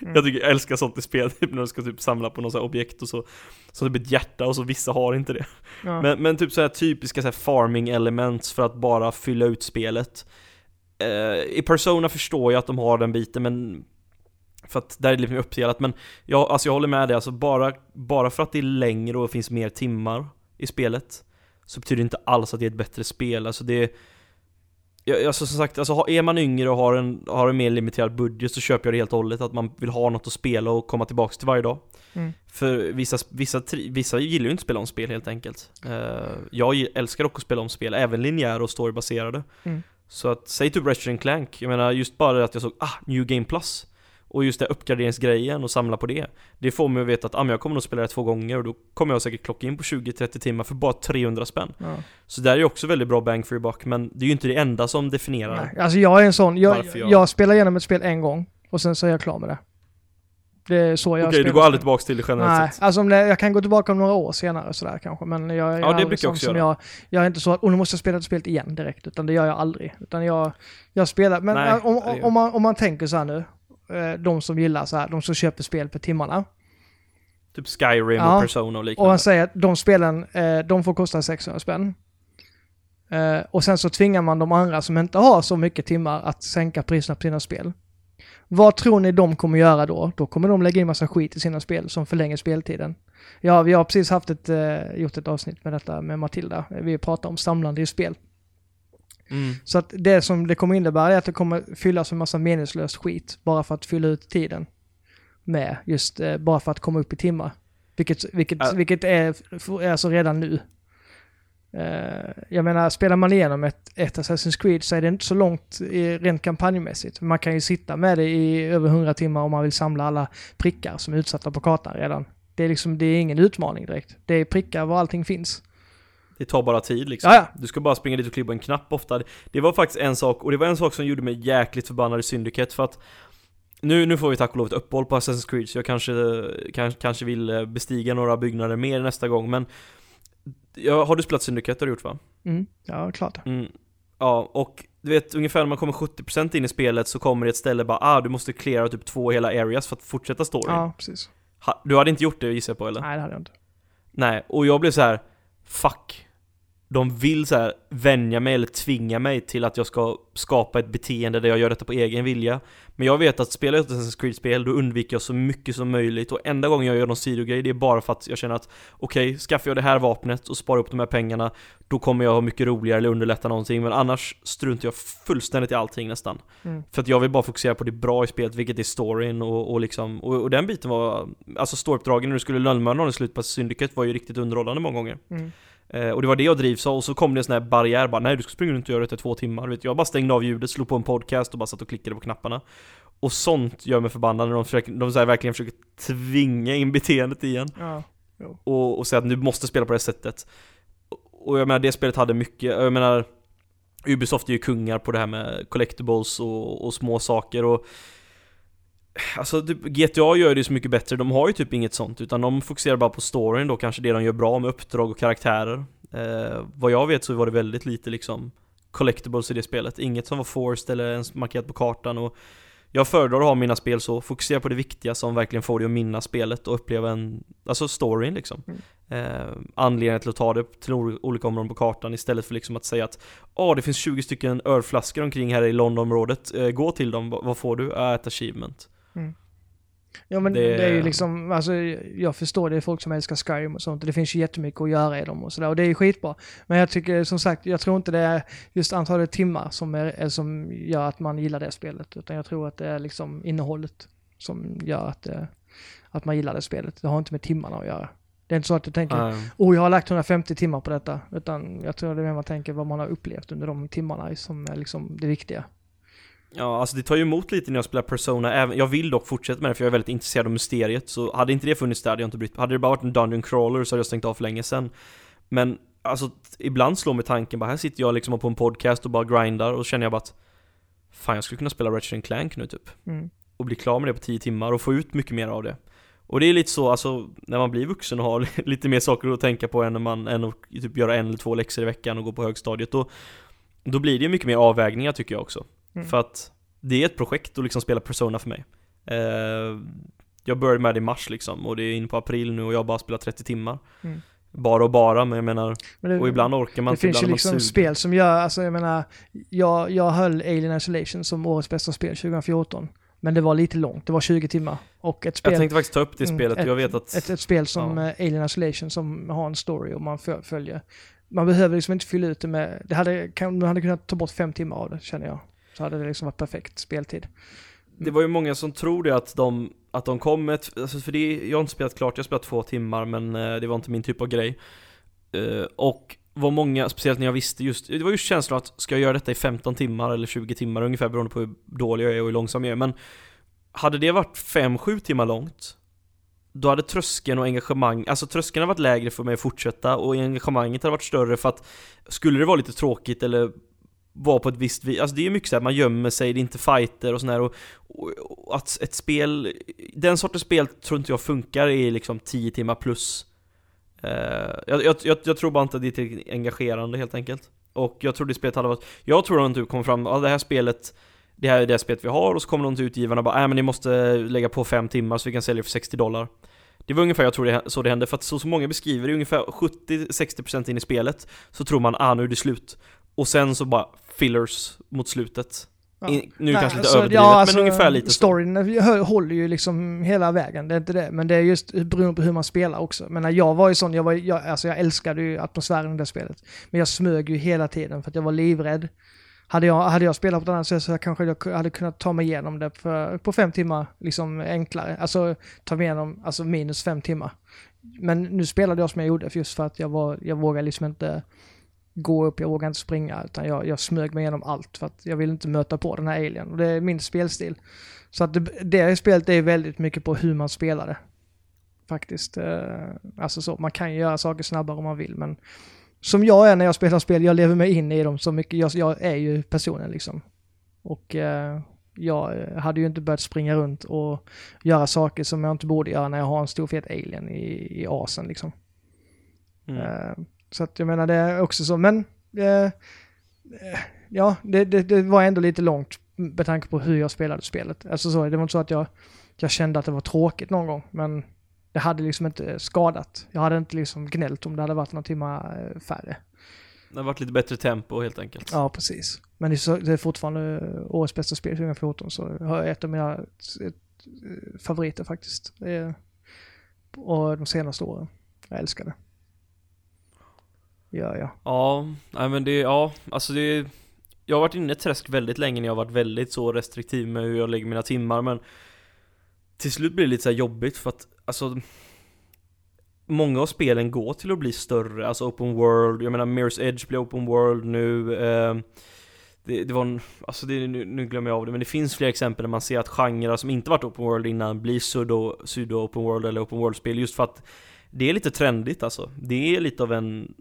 Mm. jag tycker jag älskar sånt i spel, [laughs] typ när du ska typ samla på något objekt och så, så typ ett hjärta och så vissa har inte det. Ja. Men, men typ så här typiska så här farming elements för att bara fylla ut spelet. Eh, I Persona förstår jag att de har den biten men för att där är det lite mer uppdelat, men jag, alltså jag håller med dig, alltså bara, bara för att det är längre och finns mer timmar i spelet Så betyder det inte alls att det är ett bättre spel, alltså det jag, alltså som sagt, alltså är man yngre och har en, har en mer limiterad budget så köper jag det helt och hållet att man vill ha något att spela och komma tillbaks till varje dag mm. För vissa, vissa, vissa gillar ju inte att spela om spel helt enkelt uh, Jag älskar dock att spela om spel, även linjära och storybaserade mm. Så att, säg typ Ratchet Clank, jag menar just bara att jag såg, ah, New Game Plus och just det uppgraderingsgrejen och samla på det Det får mig att veta att ah, jag kommer nog spela det två gånger och då kommer jag säkert klocka in på 20-30 timmar för bara 300 spänn ja. Så där är ju också väldigt bra bang for your buck men det är ju inte det enda som definierar Nej, Alltså jag är en sån, jag, jag... jag spelar igenom ett spel en gång och sen så är jag klar med det det är så jag Okej, okay, du går aldrig tillbaka till det generellt Nej, sett? alltså om det, jag kan gå tillbaka om några år senare sådär kanske, men jag är ja, det brukar jag också göra. jag, jag är inte så att, oh, nu måste jag spela det spelet igen direkt, utan det gör jag aldrig. Utan jag, jag spelar, men Nej, om, om, man, om man tänker så här nu, de som gillar så här, de som köper spel på timmarna. Typ Skyrim ja. och Persona och liknande. Och han säger att de spelen, eh, de får kosta 600 spänn. Eh, och sen så tvingar man de andra som inte har så mycket timmar att sänka priserna på sina spel. Vad tror ni de kommer göra då? Då kommer de lägga in massa skit i sina spel som förlänger speltiden. Ja, vi har precis haft ett, gjort ett avsnitt med detta med Matilda. Vi pratar om samlande i spel. Mm. Så att det som det kommer innebära är att det kommer fyllas med massa meningslöst skit bara för att fylla ut tiden. Med just, eh, bara för att komma upp i timmar. Vilket, vilket, Ja. vilket är, är alltså redan nu. Eh, jag menar, spelar man igenom ett, ett Assassin's Creed så är det inte så långt i, rent kampanjmässigt. Man kan ju sitta med det i över 100 timmar om man vill samla alla prickar som är utsatta på kartan redan. Det är liksom, det är ingen utmaning direkt. Det är prickar var allting finns. Det tar bara tid liksom. Ja, ja. Du ska bara springa dit och klicka på en knapp ofta. Det var faktiskt en sak, och det var en sak som gjorde mig jäkligt förbannad i Syndicate för att nu, nu får vi tack och lov ett uppehåll på Assassin's Creed så jag kanske, kanske, kanske vill eh, bestiga några byggnader mer nästa gång men ja, Har du spelat Syndicate? Har du gjort va? Mm, ja, klart. Mm. Ja, och du vet ungefär när man kommer 70% in i spelet så kommer det ett ställe bara ah, du måste cleara typ två hela areas för att fortsätta storyn. Ja, precis. Ha, du hade inte gjort det gissar jag på eller? Nej, det hade jag inte. Nej, och jag blev så här. Fuck. De vill så här vänja mig eller tvinga mig till att jag ska skapa ett beteende där jag gör detta på egen vilja. Men jag vet att spelar jag ett Assassin's Creed-spel, då undviker jag så mycket som möjligt och enda gången jag gör någon sidogrej, det är bara för att jag känner att okej, skaffar jag det här vapnet och sparar upp de här pengarna, då kommer jag ha mycket roligare eller underlätta någonting, men annars struntar jag fullständigt i allting nästan. Mm. För att jag vill bara fokusera på det bra i spelet, vilket är storyn och, och liksom, och, och den biten var, alltså storyuppdragen när du skulle lönnmörda någon i slutet på Syndicate var ju riktigt underhållande många gånger. Mm. Eh, och det var det jag drivs av, och så kom det en sån här barriär bara Nej du ska springa runt och göra detta i två timmar, vet, jag bara stängde av ljudet, slog på en podcast och bara satt och klickade på knapparna. Och sånt gör mig förbannad när de, försöker, de så här verkligen försöker tvinga in beteendet igen. Ja. och, och säga att du måste spela på det sättet. Och- Och jag menar det spelet hade mycket, jag menar Ubisoft är ju kungar på det här med collectibles och, och små saker och Alltså typ, GTA gör det så mycket bättre, de har ju typ inget sånt utan de fokuserar bara på storyn då, kanske det de gör bra med uppdrag och karaktärer. Eh, Vad jag vet så var det väldigt lite liksom collectibles i det spelet, inget som var forced eller ens markerat på kartan. Och jag föredrar att ha mina spel så, fokusera på det viktiga som verkligen får dig att minnas spelet och uppleva en, alltså storyn liksom. Mm. eh, Anledningen till att ta det till ol- olika områden på kartan istället för liksom att säga att Ja, det finns 20 stycken ölflaskor omkring här i Londonområdet, eh, gå till dem, vad vad får du? Äh, ett achievement Ja men Det- det... är ju liksom, alltså jag förstår det är folk som älskar Skyrim och sånt det finns ju jättemycket att göra i dem och sådär och det är ju skitbra. Men jag tycker som sagt, jag tror inte det är just antalet timmar som, är, som gör att man gillar det spelet utan jag tror att det är liksom innehållet som gör att, det, att man gillar det spelet. Det har inte med timmarna att göra. Det är inte så att du tänker, Eh, oh jag har lagt 150 timmar på detta, utan jag tror det är mer man tänker vad man har upplevt under de timmarna som är liksom det viktiga. Ja, alltså det tar ju emot lite när jag spelar Persona, även, jag vill dock fortsätta med det för jag är väldigt intresserad av mysteriet. Så hade inte det funnits där hade jag inte brytt Hade det bara varit en Dungeon Crawler så hade jag stängt av för länge sedan. Men alltså, ibland slår mig tanken bara, här sitter jag liksom på en podcast och bara grindar och känner jag bara att Fan jag skulle kunna spela Ratchet Clank nu typ. Mm. Och bli klar med det på 10 timmar och få ut mycket mer av det. Och det är lite så, alltså när man blir vuxen och har [laughs] lite mer saker att tänka på än när man, än att typ göra en eller två läxor i veckan och gå på högstadiet Då, då blir det ju mycket mer avvägningar tycker jag också Mm. För att det är ett projekt att liksom spela Persona för mig eh, Jag började med det i mars liksom och det är in på april nu och jag har bara spelat 30 timmar Mm. Bara och bara, men jag menar, Men det, och ibland orkar man det inte, finns ju liksom spel som gör, alltså jag menar, jag, jag höll Alien Isolation som årets bästa spel 2014. Men det var lite långt, det var 20 timmar. Och ett spel, Jag tänkte faktiskt ta upp det Mm, spelet, ett- jag vet att ett, ett spel som Ja. eh, Alien Isolation som har en story och man fö- följer. Man behöver liksom inte fylla ut det med, det hade, man hade kunnat ta bort fem timmar av det känner jag. Så hade det liksom varit perfekt speltid. Det var ju många som tror det att de, att de kom med ett, alltså för det, jag har inte spelat klart, jag har spelat två timmar men eh, det var inte min typ av grej eh, Och var många, speciellt när jag visste just, det var ju känslan att ska jag göra detta i 15 timmar eller 20 timmar ungefär beroende på hur dålig jag är och hur långsam jag är men Hade det varit 5-7 timmar långt Då hade tröskeln och engagemang, alltså tröskeln hade varit lägre för mig att fortsätta och engagemanget hade varit större för att Skulle det vara lite tråkigt eller vara på ett visst vis, alltså det är ju mycket så här, man gömmer sig, det är inte fighter och sådär och, och, och att ett spel, den sortens spel tror inte jag funkar i liksom 10 timmar plus. Uh, jag, jag, jag, jag tror bara inte att det är tillräckligt engagerande helt enkelt. Och jag tror det spelet hade varit, jag tror att de typ kommer fram, ja det här spelet Det här är det spelet vi har och så kommer de till utgivarna och bara, nej men ni måste lägga på 5 timmar så vi kan sälja det för 60 dollar. Det var ungefär jag tror det, så det hände, för att så som många beskriver det, ungefär 70-60% in i spelet Så tror man, ah nu är det slut. Och sen så bara fillers mot slutet Ja. I, nu Nej, kanske lite alltså, överdrivet, ja, alltså, men ungefär lite. Storyn hö- håller ju liksom hela vägen, det är inte det. Men det är just beroende på hur man spelar också. Men när jag var ju sån, jag, var, jag, alltså jag älskade ju atmosfären i det spelet. Men jag smög ju hela tiden för att jag var livrädd. Hade jag, hade jag spelat på ett annat sätt så kanske jag hade kunnat ta mig igenom det på, på fem timmar, liksom enklare. Alltså ta mig igenom, alltså minus fem timmar. Men nu spelade jag som jag gjorde, för just för att jag var, jag vågade liksom inte gå upp, jag vågade inte springa, utan jag, jag smög mig igenom allt för att jag vill inte möta på den här alien. Och det är min spelstil. Så att det, det spelet är väldigt mycket på hur man spelar det. Faktiskt. Eh, Alltså så, man kan ju göra saker snabbare om man vill, men som jag är när jag spelar spel, jag lever mig in i dem så mycket. Jag, jag är ju personen liksom. Och eh, jag hade ju inte börjat springa runt och göra saker som jag inte borde göra när jag har en stor fet alien i, i asen liksom. Mm. Eh, Så att jag menar det är också så, men eh, eh, ja, det, det, det var ändå lite långt med tanke på hur jag spelade spelet. Alltså så, det var inte så att jag, jag kände att det var tråkigt någon gång, men det hade liksom inte skadat. Jag hade inte liksom gnällt om det hade varit några timmar eh, färre. Det har varit lite bättre tempo helt enkelt. Ja, precis. Men det är, så, det är fortfarande eh, årets bästa spel 2014, så jag har ett av mina ett, favoriter faktiskt. Är, och de senaste åren. Jag älskar det. Ja, ja. Ja, nej men det, ja, alltså det Jag har varit inne i ett träsk väldigt länge när jag har varit väldigt så restriktiv med hur jag lägger mina timmar men Till slut blir det lite så här jobbigt för att, alltså Många av spelen går till att bli större, alltså open world, jag menar Mirror's Edge blir open world nu eh, det, det var en, alltså det, nu, nu glömmer jag av det, men det finns fler exempel där man ser att genrer som inte varit open world innan blir pseudo, pseudo open world eller open world-spel just för att Det är lite trendigt alltså, det är lite av en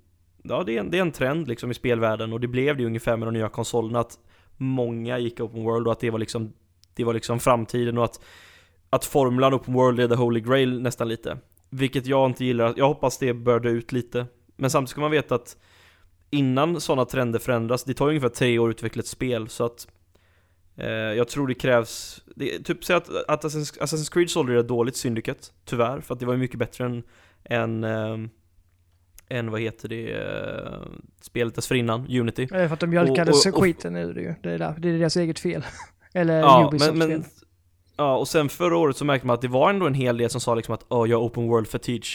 Ja det är, en, det är en trend liksom i spelvärlden och det blev det ungefär med de nya konsolerna att Många gick open world och att det var liksom Det var liksom framtiden och att Att formulan open world är the holy grail nästan lite. Vilket jag inte gillar, jag hoppas det bör dö ut lite. Men samtidigt ska man veta att Innan sådana trender förändras, det tar ju ungefär tre år att utveckla ett spel så att eh, Jag tror det krävs, det, typ säg att, att Assassin's, Assassin's Creed sålde det dåligt syndiket Tyvärr, för att det var ju mycket bättre än, än ehm, än vad heter det, eh, spelet dessförinnan, Unity. Är för att de mjölkade skiten ur det ju. Det är, där, det är deras eget fel. [laughs] Eller Ja, Ubisofts men, fel. ja, och sen förra året så märkte man att det var ändå en hel del som sa liksom att oh, jag har open world fatigue.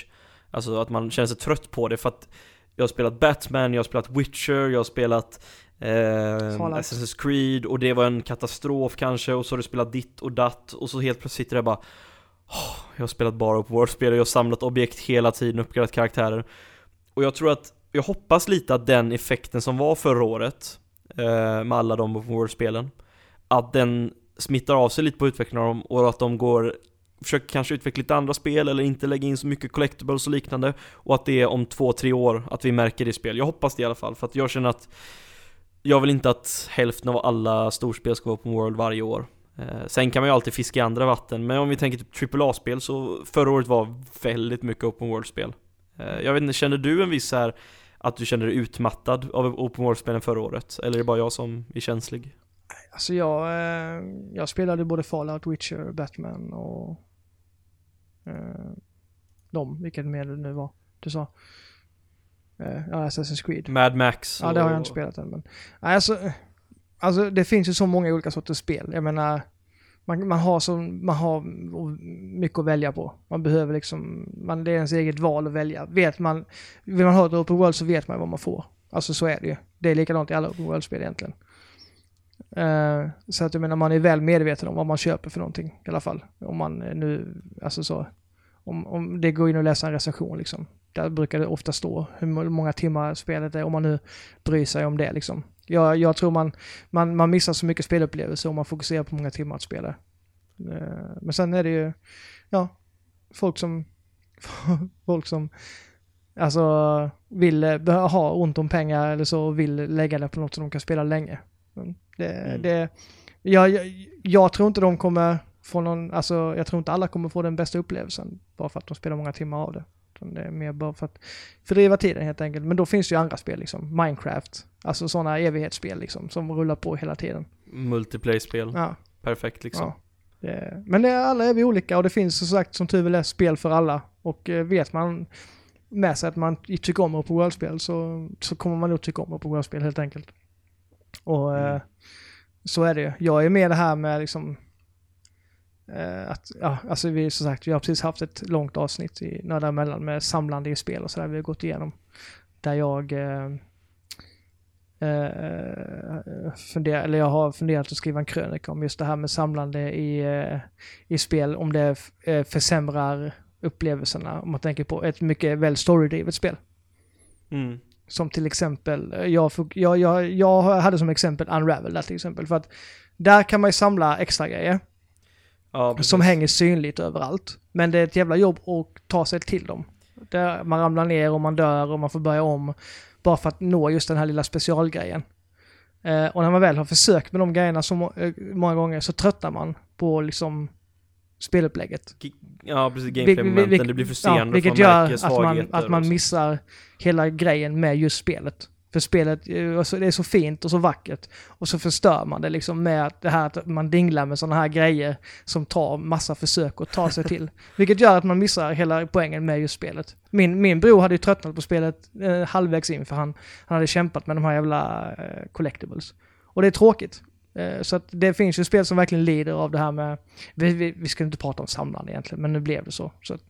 Alltså att man känner sig trött på det för att jag har spelat Batman, jag har spelat Witcher, jag har spelat eh. Assassin's Creed och det var en katastrof kanske och så har du spelat ditt och datt och så helt plötsligt sitter jag bara "Åh, Jag har spelat bara open world-spel och jag har samlat objekt hela tiden, uppgraderat karaktärer och jag tror att, jag hoppas lite att den effekten som var förra året eh, med alla de open world-spelen att den smittar av sig lite på utvecklingen av dem och att de går Försöker kanske utveckla lite andra spel eller inte lägga in så mycket collectibles och liknande Och att det är om två, tre år att vi märker det i spel. Jag hoppas det i alla fall för att jag känner att Jag vill inte att hälften av alla storspel ska vara open world varje år eh, Sen kan man ju alltid fiska i andra vatten men om vi tänker typ AAA-spel så förra året var väldigt mycket open world-spel jag vet inte, kände du en viss här att du kände dig utmattad av open world-spelen förra året? Eller är det bara jag som är känslig? Alltså jag, eh, jag spelade både Fallout, Witcher, Batman och eh, de, vilket mer det nu var du sa. Eh, ja, Assassin's Creed. Mad Max Ja, det har jag och- inte spelat än men. Alltså, eh, alltså det finns ju så många olika sorters spel. Jag menar, man, man har så, man har mycket att välja på. Man behöver liksom, man, det är ens eget val att välja. Vet man, vill man ha ett open world så vet man vad man får. Alltså så är det ju. Det är likadant i alla open world-spel egentligen. Uh, så att jag menar, man är väl medveten om vad man köper för någonting i alla fall. Om man nu, alltså så, om, om det går in och läser en recension liksom. Där brukar det ofta stå hur må- många timmar spelet är, om man nu bryr sig om det liksom. Jag, jag tror man, man, man missar så mycket spelupplevelser om man fokuserar på många timmar att spela. Eh, Men sen är det ju, ja, folk som, [laughs] folk som alltså vill eh, ha ont om pengar eller så och vill lägga det på något som de kan spela länge. Det, Mm. det, jag, jag, jag tror inte de kommer få någon, alltså jag tror inte alla kommer få den bästa upplevelsen bara för att de spelar många timmar av det. Det är mer bara för att fördriva tiden helt enkelt. Men då finns det ju andra spel liksom, Minecraft, alltså sådana evighetsspel liksom som rullar på hela tiden. Multiplayer-spel, Ja. perfekt liksom Ja. Det, men det, alla är vi olika och det finns som sagt som tur väl är spel för alla. Och eh, vet man med sig att man tycker om open world-spel så, så kommer man nog tycka om open world-spel helt enkelt. Och eh, Mm. Så är det ju. Jag är med det här med liksom att, ja, alltså vi som sagt, vi har precis haft ett långt avsnitt i Nördar emellan med samlande i spel och sådär vi har gått igenom. Där jag eh, eh, funderar, eller jag har funderat att skriva en krönika om just det här med samlande i, eh, i spel, om det eh, försämrar upplevelserna, om man tänker på ett mycket väl storydrivet spel. Mm. Som till exempel, eh, jag, jag, jag, jag hade som exempel Unravel där till exempel. För att där kan man ju samla extra grejer. Ja, som hänger synligt överallt. Men det är ett jävla jobb att ta sig till dem. Där man ramlar ner och man dör och man får börja om. Bara för att nå just den här lilla specialgrejen. Eh, och när man väl har försökt med de grejerna så eh, många gånger så tröttnar man på liksom spelupplägget. Ja, precis. Gameplay-momenten, det blir frustrerande ja, Vilket gör att man, att man missar hela grejen med just spelet. För spelet eh, alltså, det är så fint och så vackert. Och så förstör man det liksom med det här att man dinglar med sådana här grejer som tar massa försök att ta sig till. [laughs] Vilket gör att man missar hela poängen med just spelet. Min, min bror hade ju tröttnat på spelet eh, halvvägs in för han, han hade kämpat med de här jävla eh, collectibles. Och det är tråkigt. Eh, så att det finns ju spel som verkligen lider av det här med, vi, vi, vi ska inte prata om samlande egentligen, men nu blev det så. så att,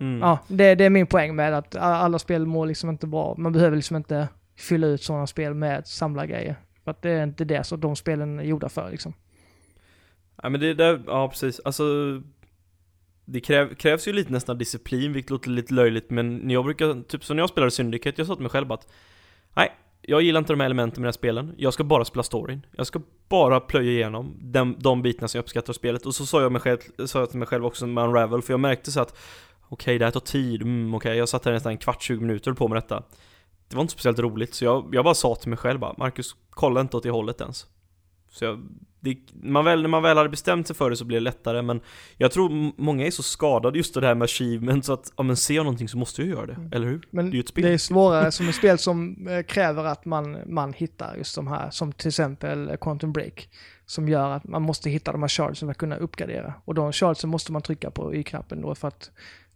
mm. Ja, det, det, är min poäng med att alla spel mår liksom inte bra. Man behöver liksom inte fylla ut sådana spel med samlargrejer. För att det är inte det som de spelen är gjorda för liksom. Ja men det där, ja precis, alltså det kräv, krävs ju lite nästan disciplin, vilket låter lite löjligt, men jag brukar, typ som när jag spelade Syndicate, jag sa till mig själv att Nej, jag gillar inte de här elementen med de här spelen, jag ska bara spela storyn. Jag ska bara plöja igenom de, de bitarna som jag uppskattar av spelet. Och så sa jag, mig själv, sa jag till mig själv också med Unravel, för jag märkte så att Okej, det här tar tid, mm, okej, jag satt här nästan en kvart, 20 minuter på med detta. Det var inte speciellt roligt, så jag, jag bara sa till mig själv bara, Marcus, kolla inte åt det hållet ens. Så jag, det, man väl, när man väl hade bestämt sig för det så blir det lättare men Jag tror många är så skadade just det här med achievement så att, ja men ser jag någonting så måste jag göra det, mm. eller hur? Men det är ju ett spel. Det är svårare som ett spel som eh, kräver att man, man hittar just de här, som till exempel Quantum Break. Som gör att man måste hitta de här shardsen för att kunna uppgradera. Och de shardsen måste man trycka på Y-knappen då för att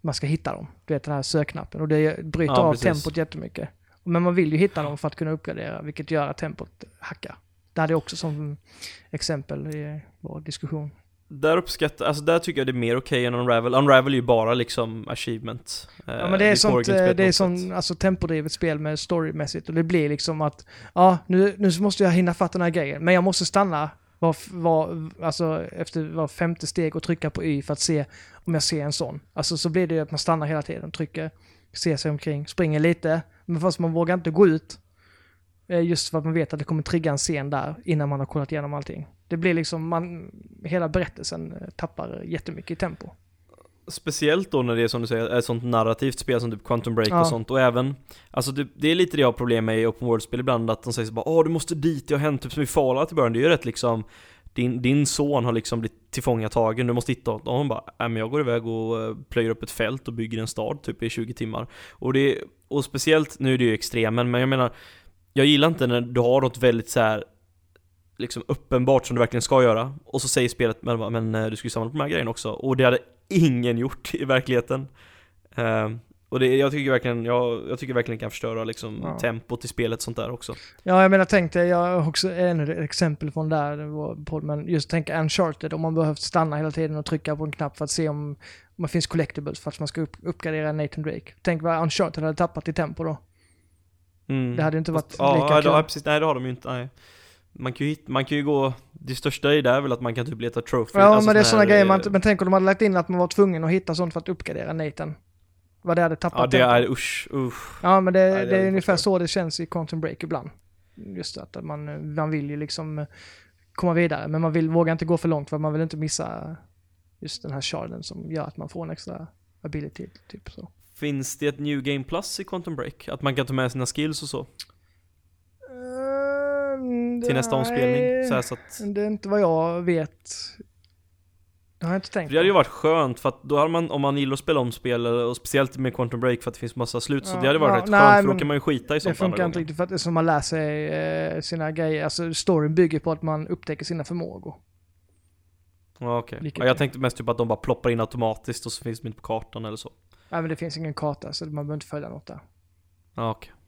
man ska hitta dem. Du vet den här sökknappen och det bryter ja, av precis. tempot jättemycket. Men man vill ju hitta dem för att kunna uppgradera, vilket gör att tempot hackar. Det hade jag också som exempel i vår diskussion. Där uppskattar, alltså där tycker jag det är mer okej okay än Unravel. Unravel är ju bara liksom achievement. Ja men det är eh, sånt, eh, det är som alltså tempodrivet spel med storymässigt och det blir liksom att, ja nu, nu måste jag hinna fatta den här grejen, men jag måste stanna var, var, alltså efter var femte steg och trycka på Y för att se om jag ser en sån. Alltså så blir det ju att man stannar hela tiden, trycker, ser sig omkring, springer lite, men fast man vågar inte gå ut eh, just för att man vet att det kommer trigga en scen där innan man har kollat igenom allting. Det blir liksom, man, hela berättelsen eh, tappar jättemycket i tempo. Speciellt då när det är som du säger, ett sånt narrativt spel som typ Quantum Break ja. och sånt och även Alltså det, det, är lite det jag har problem med i Open World-spel ibland att de säger så bara Åh du måste dit, det har hänt typ som i Fallout i början, det är ju rätt liksom din, din son har liksom blivit tillfångatagen, du måste hitta honom. Och hon bara, äh, men jag går iväg och eh, plöjer upp ett fält och bygger en stad typ i 20 timmar. Och det, och speciellt, nu är det ju extremen, men jag menar jag gillar inte när du har något väldigt så här liksom uppenbart som du verkligen ska göra och så säger spelet men, men eh, du ska ju samla på de här grejerna också och det hade ingen gjort i verkligheten uh, och det, jag tycker verkligen, jag, jag tycker verkligen kan förstöra liksom ja. tempot i spelet sånt där också Ja jag menar tänk dig, jag har också ännu ett exempel från där podd, men just tänk Uncharted om man behövt stanna hela tiden och trycka på en knapp för att se om, om det finns collectibles för att man ska upp, uppgradera Nathan Drake Tänk vad Uncharted hade tappat i tempo då Mm. Det hade inte varit Fast, lika ja, kul. Ja, precis. Nej, det har de ju inte. Nej. Man kan, ju, man kan ju gå, det största i det är väl att man kan typ leta trophy. Ja, alltså men det är sådana grejer, man, men tänk om de hade lagt in att man var tvungen att hitta sånt för att uppgradera Nathan. Vad det hade tappat Ja, det tempo. är usch, usch. Ja, men det, Nej, det, det är ungefär så det känns i Quantum Break ibland. Just att man, man vill ju liksom komma vidare, men man vill, vågar inte gå för långt för man vill inte missa just den här sharden som gör att man får en extra ability, typ så. Finns det ett New Game Plus i Quantum Break? Att man kan ta med sina skills och så? Till nästa omspelning? Så, så att... Det är inte vad jag vet. Det har jag inte tänkt Det hade ju varit skönt för att då hade man, om man gillar att spela om spel och speciellt med Quantum Break för att det finns massa slut, ja, så det hade varit ja, rätt nej, skönt för då kan man ju skita i sånt Det funkar inte riktigt för att det är som man lär sig eh, sina grejer, alltså storyn bygger på att man upptäcker sina förmågor. Ja okej. Okay. Ja, jag tänkte mest typ att de bara ploppar in automatiskt och så finns de inte på kartan eller så. Nej men det finns ingen karta så man behöver inte följa något där. Ja okej. Okay.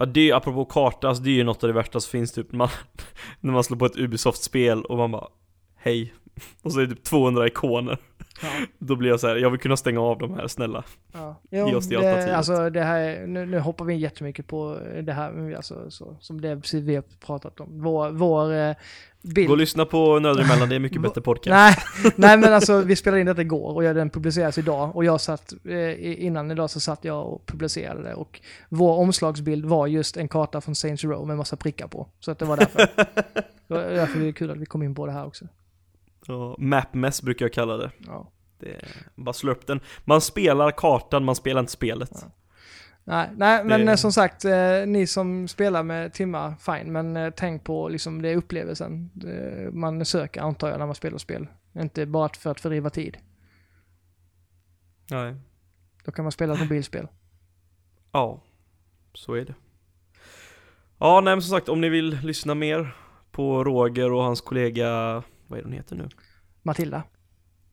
Ja det är apropå karta, alltså det är ju något av det värsta som finns typ man, [laughs] när man slår på ett Ubisoft-spel och man bara Hej [laughs] Och så är det typ 200 ikoner Ja. [laughs] Då blir jag så här, jag vill kunna stänga av de här snälla Ja. Ge oss det det, alltså det här, nu, nu hoppar vi jättemycket på det här, alltså, så, som det precis vi har pratat om. Vår, vår eh, bild. Gå och lyssna på Nördar emellan, det är mycket [laughs] bättre podcast Nej, nej men alltså vi spelade in detta igår och jag, den publiceras idag och jag satt, eh, innan idag så satt jag och publicerade det och vår omslagsbild var just en karta från Saints Row med massa prickar på. Så att det var därför. det var därför det är kul att vi kom in på det här också. Ja, Mapmess brukar jag kalla det. Ja. det bara slå upp den Man spelar kartan, man spelar inte spelet Ja. Nej, nej men Det- eh, som sagt, eh, ni som spelar med timmar, fine, men eh, tänk på liksom det upplevelsen man söker antar jag när man spelar spel. Inte bara för att fördriva tid. Nej Då kan man spela ett mobilspel. Ja, så är det. Ja, nej men som sagt, om ni vill lyssna mer på Roger och hans kollega, vad är det hon heter nu? Matilda.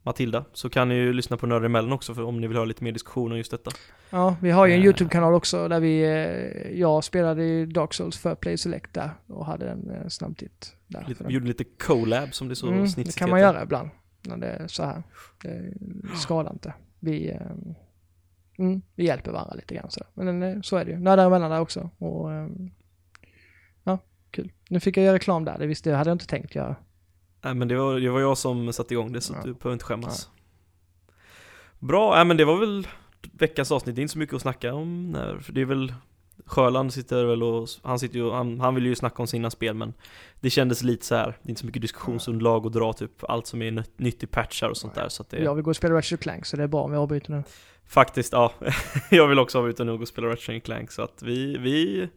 Matilda, så kan ni ju lyssna på Nördar emellan också för om ni vill ha lite mer diskussion om just detta. Ja, vi har ju en Eh. YouTube-kanal också där vi, eh, jag spelade i Dark Souls för Play Select där och hade en eh, snabbtitt där. Lite, den. gjorde lite collab som det så Mm, det snitsigt kan man heter. göra ibland när det är så här. Det skadar inte. Vi, mm, vi hjälper varandra lite grann sådär. Men så är det ju. Nördar emellan där också. Och, ja, kul. Nu fick jag göra reklam där. Det visste jag, hade jag inte tänkt göra. Nej men det var, det var jag som satte igång det så Ja. du behöver inte skämmas. Bra, nej men det var väl veckans avsnitt, det är inte så mycket att snacka om när, för det är väl Sjöland sitter väl och, han sitter ju, han, han vill ju snacka om sina spel men Det kändes lite så här, det är inte så mycket diskussionsunderlag och dra typ allt som är nytt, nytt i patchar och sånt där så att det Jag vill gå och spela Ratchet Clank så det är bra om vi avbryter nu. Faktiskt, ja [laughs] Jag vill också avbryta nu och gå och spela Ratchet Clank så att vi, vi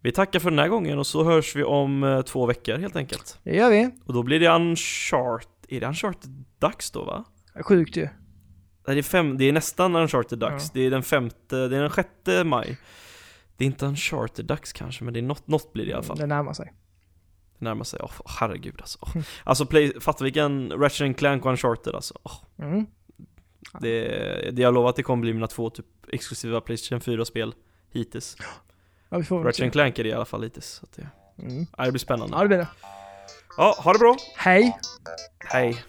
Vi tackar för den här gången och så hörs vi om eh, två veckor helt enkelt Det gör vi. Och då blir det Uncharted, är det Uncharted-dags då va? Sjukt ju. Nej, det är, fem, det är nästan Uncharted-dags. Ja. Det är den femte, det är den sjätte maj. Det är inte Uncharted-dags kanske, men det är något, något blir det i alla fall. Det närmar sig. Det närmar sig. Åh, herregud alltså. Mm. Alltså, play, fatta vilken Ratchet Clank och Uncharted alltså. Åh, Mm. det, det jag lovar att det kommer bli mina två typ exklusiva Playstation 4-spel hittills. Ja, vi får Ratchet se. Clank är det i alla fall hittills. Så det, Mm. ja, det blir spännande. Ja, det blir det. Ja, ha det bra. Hej! Hej.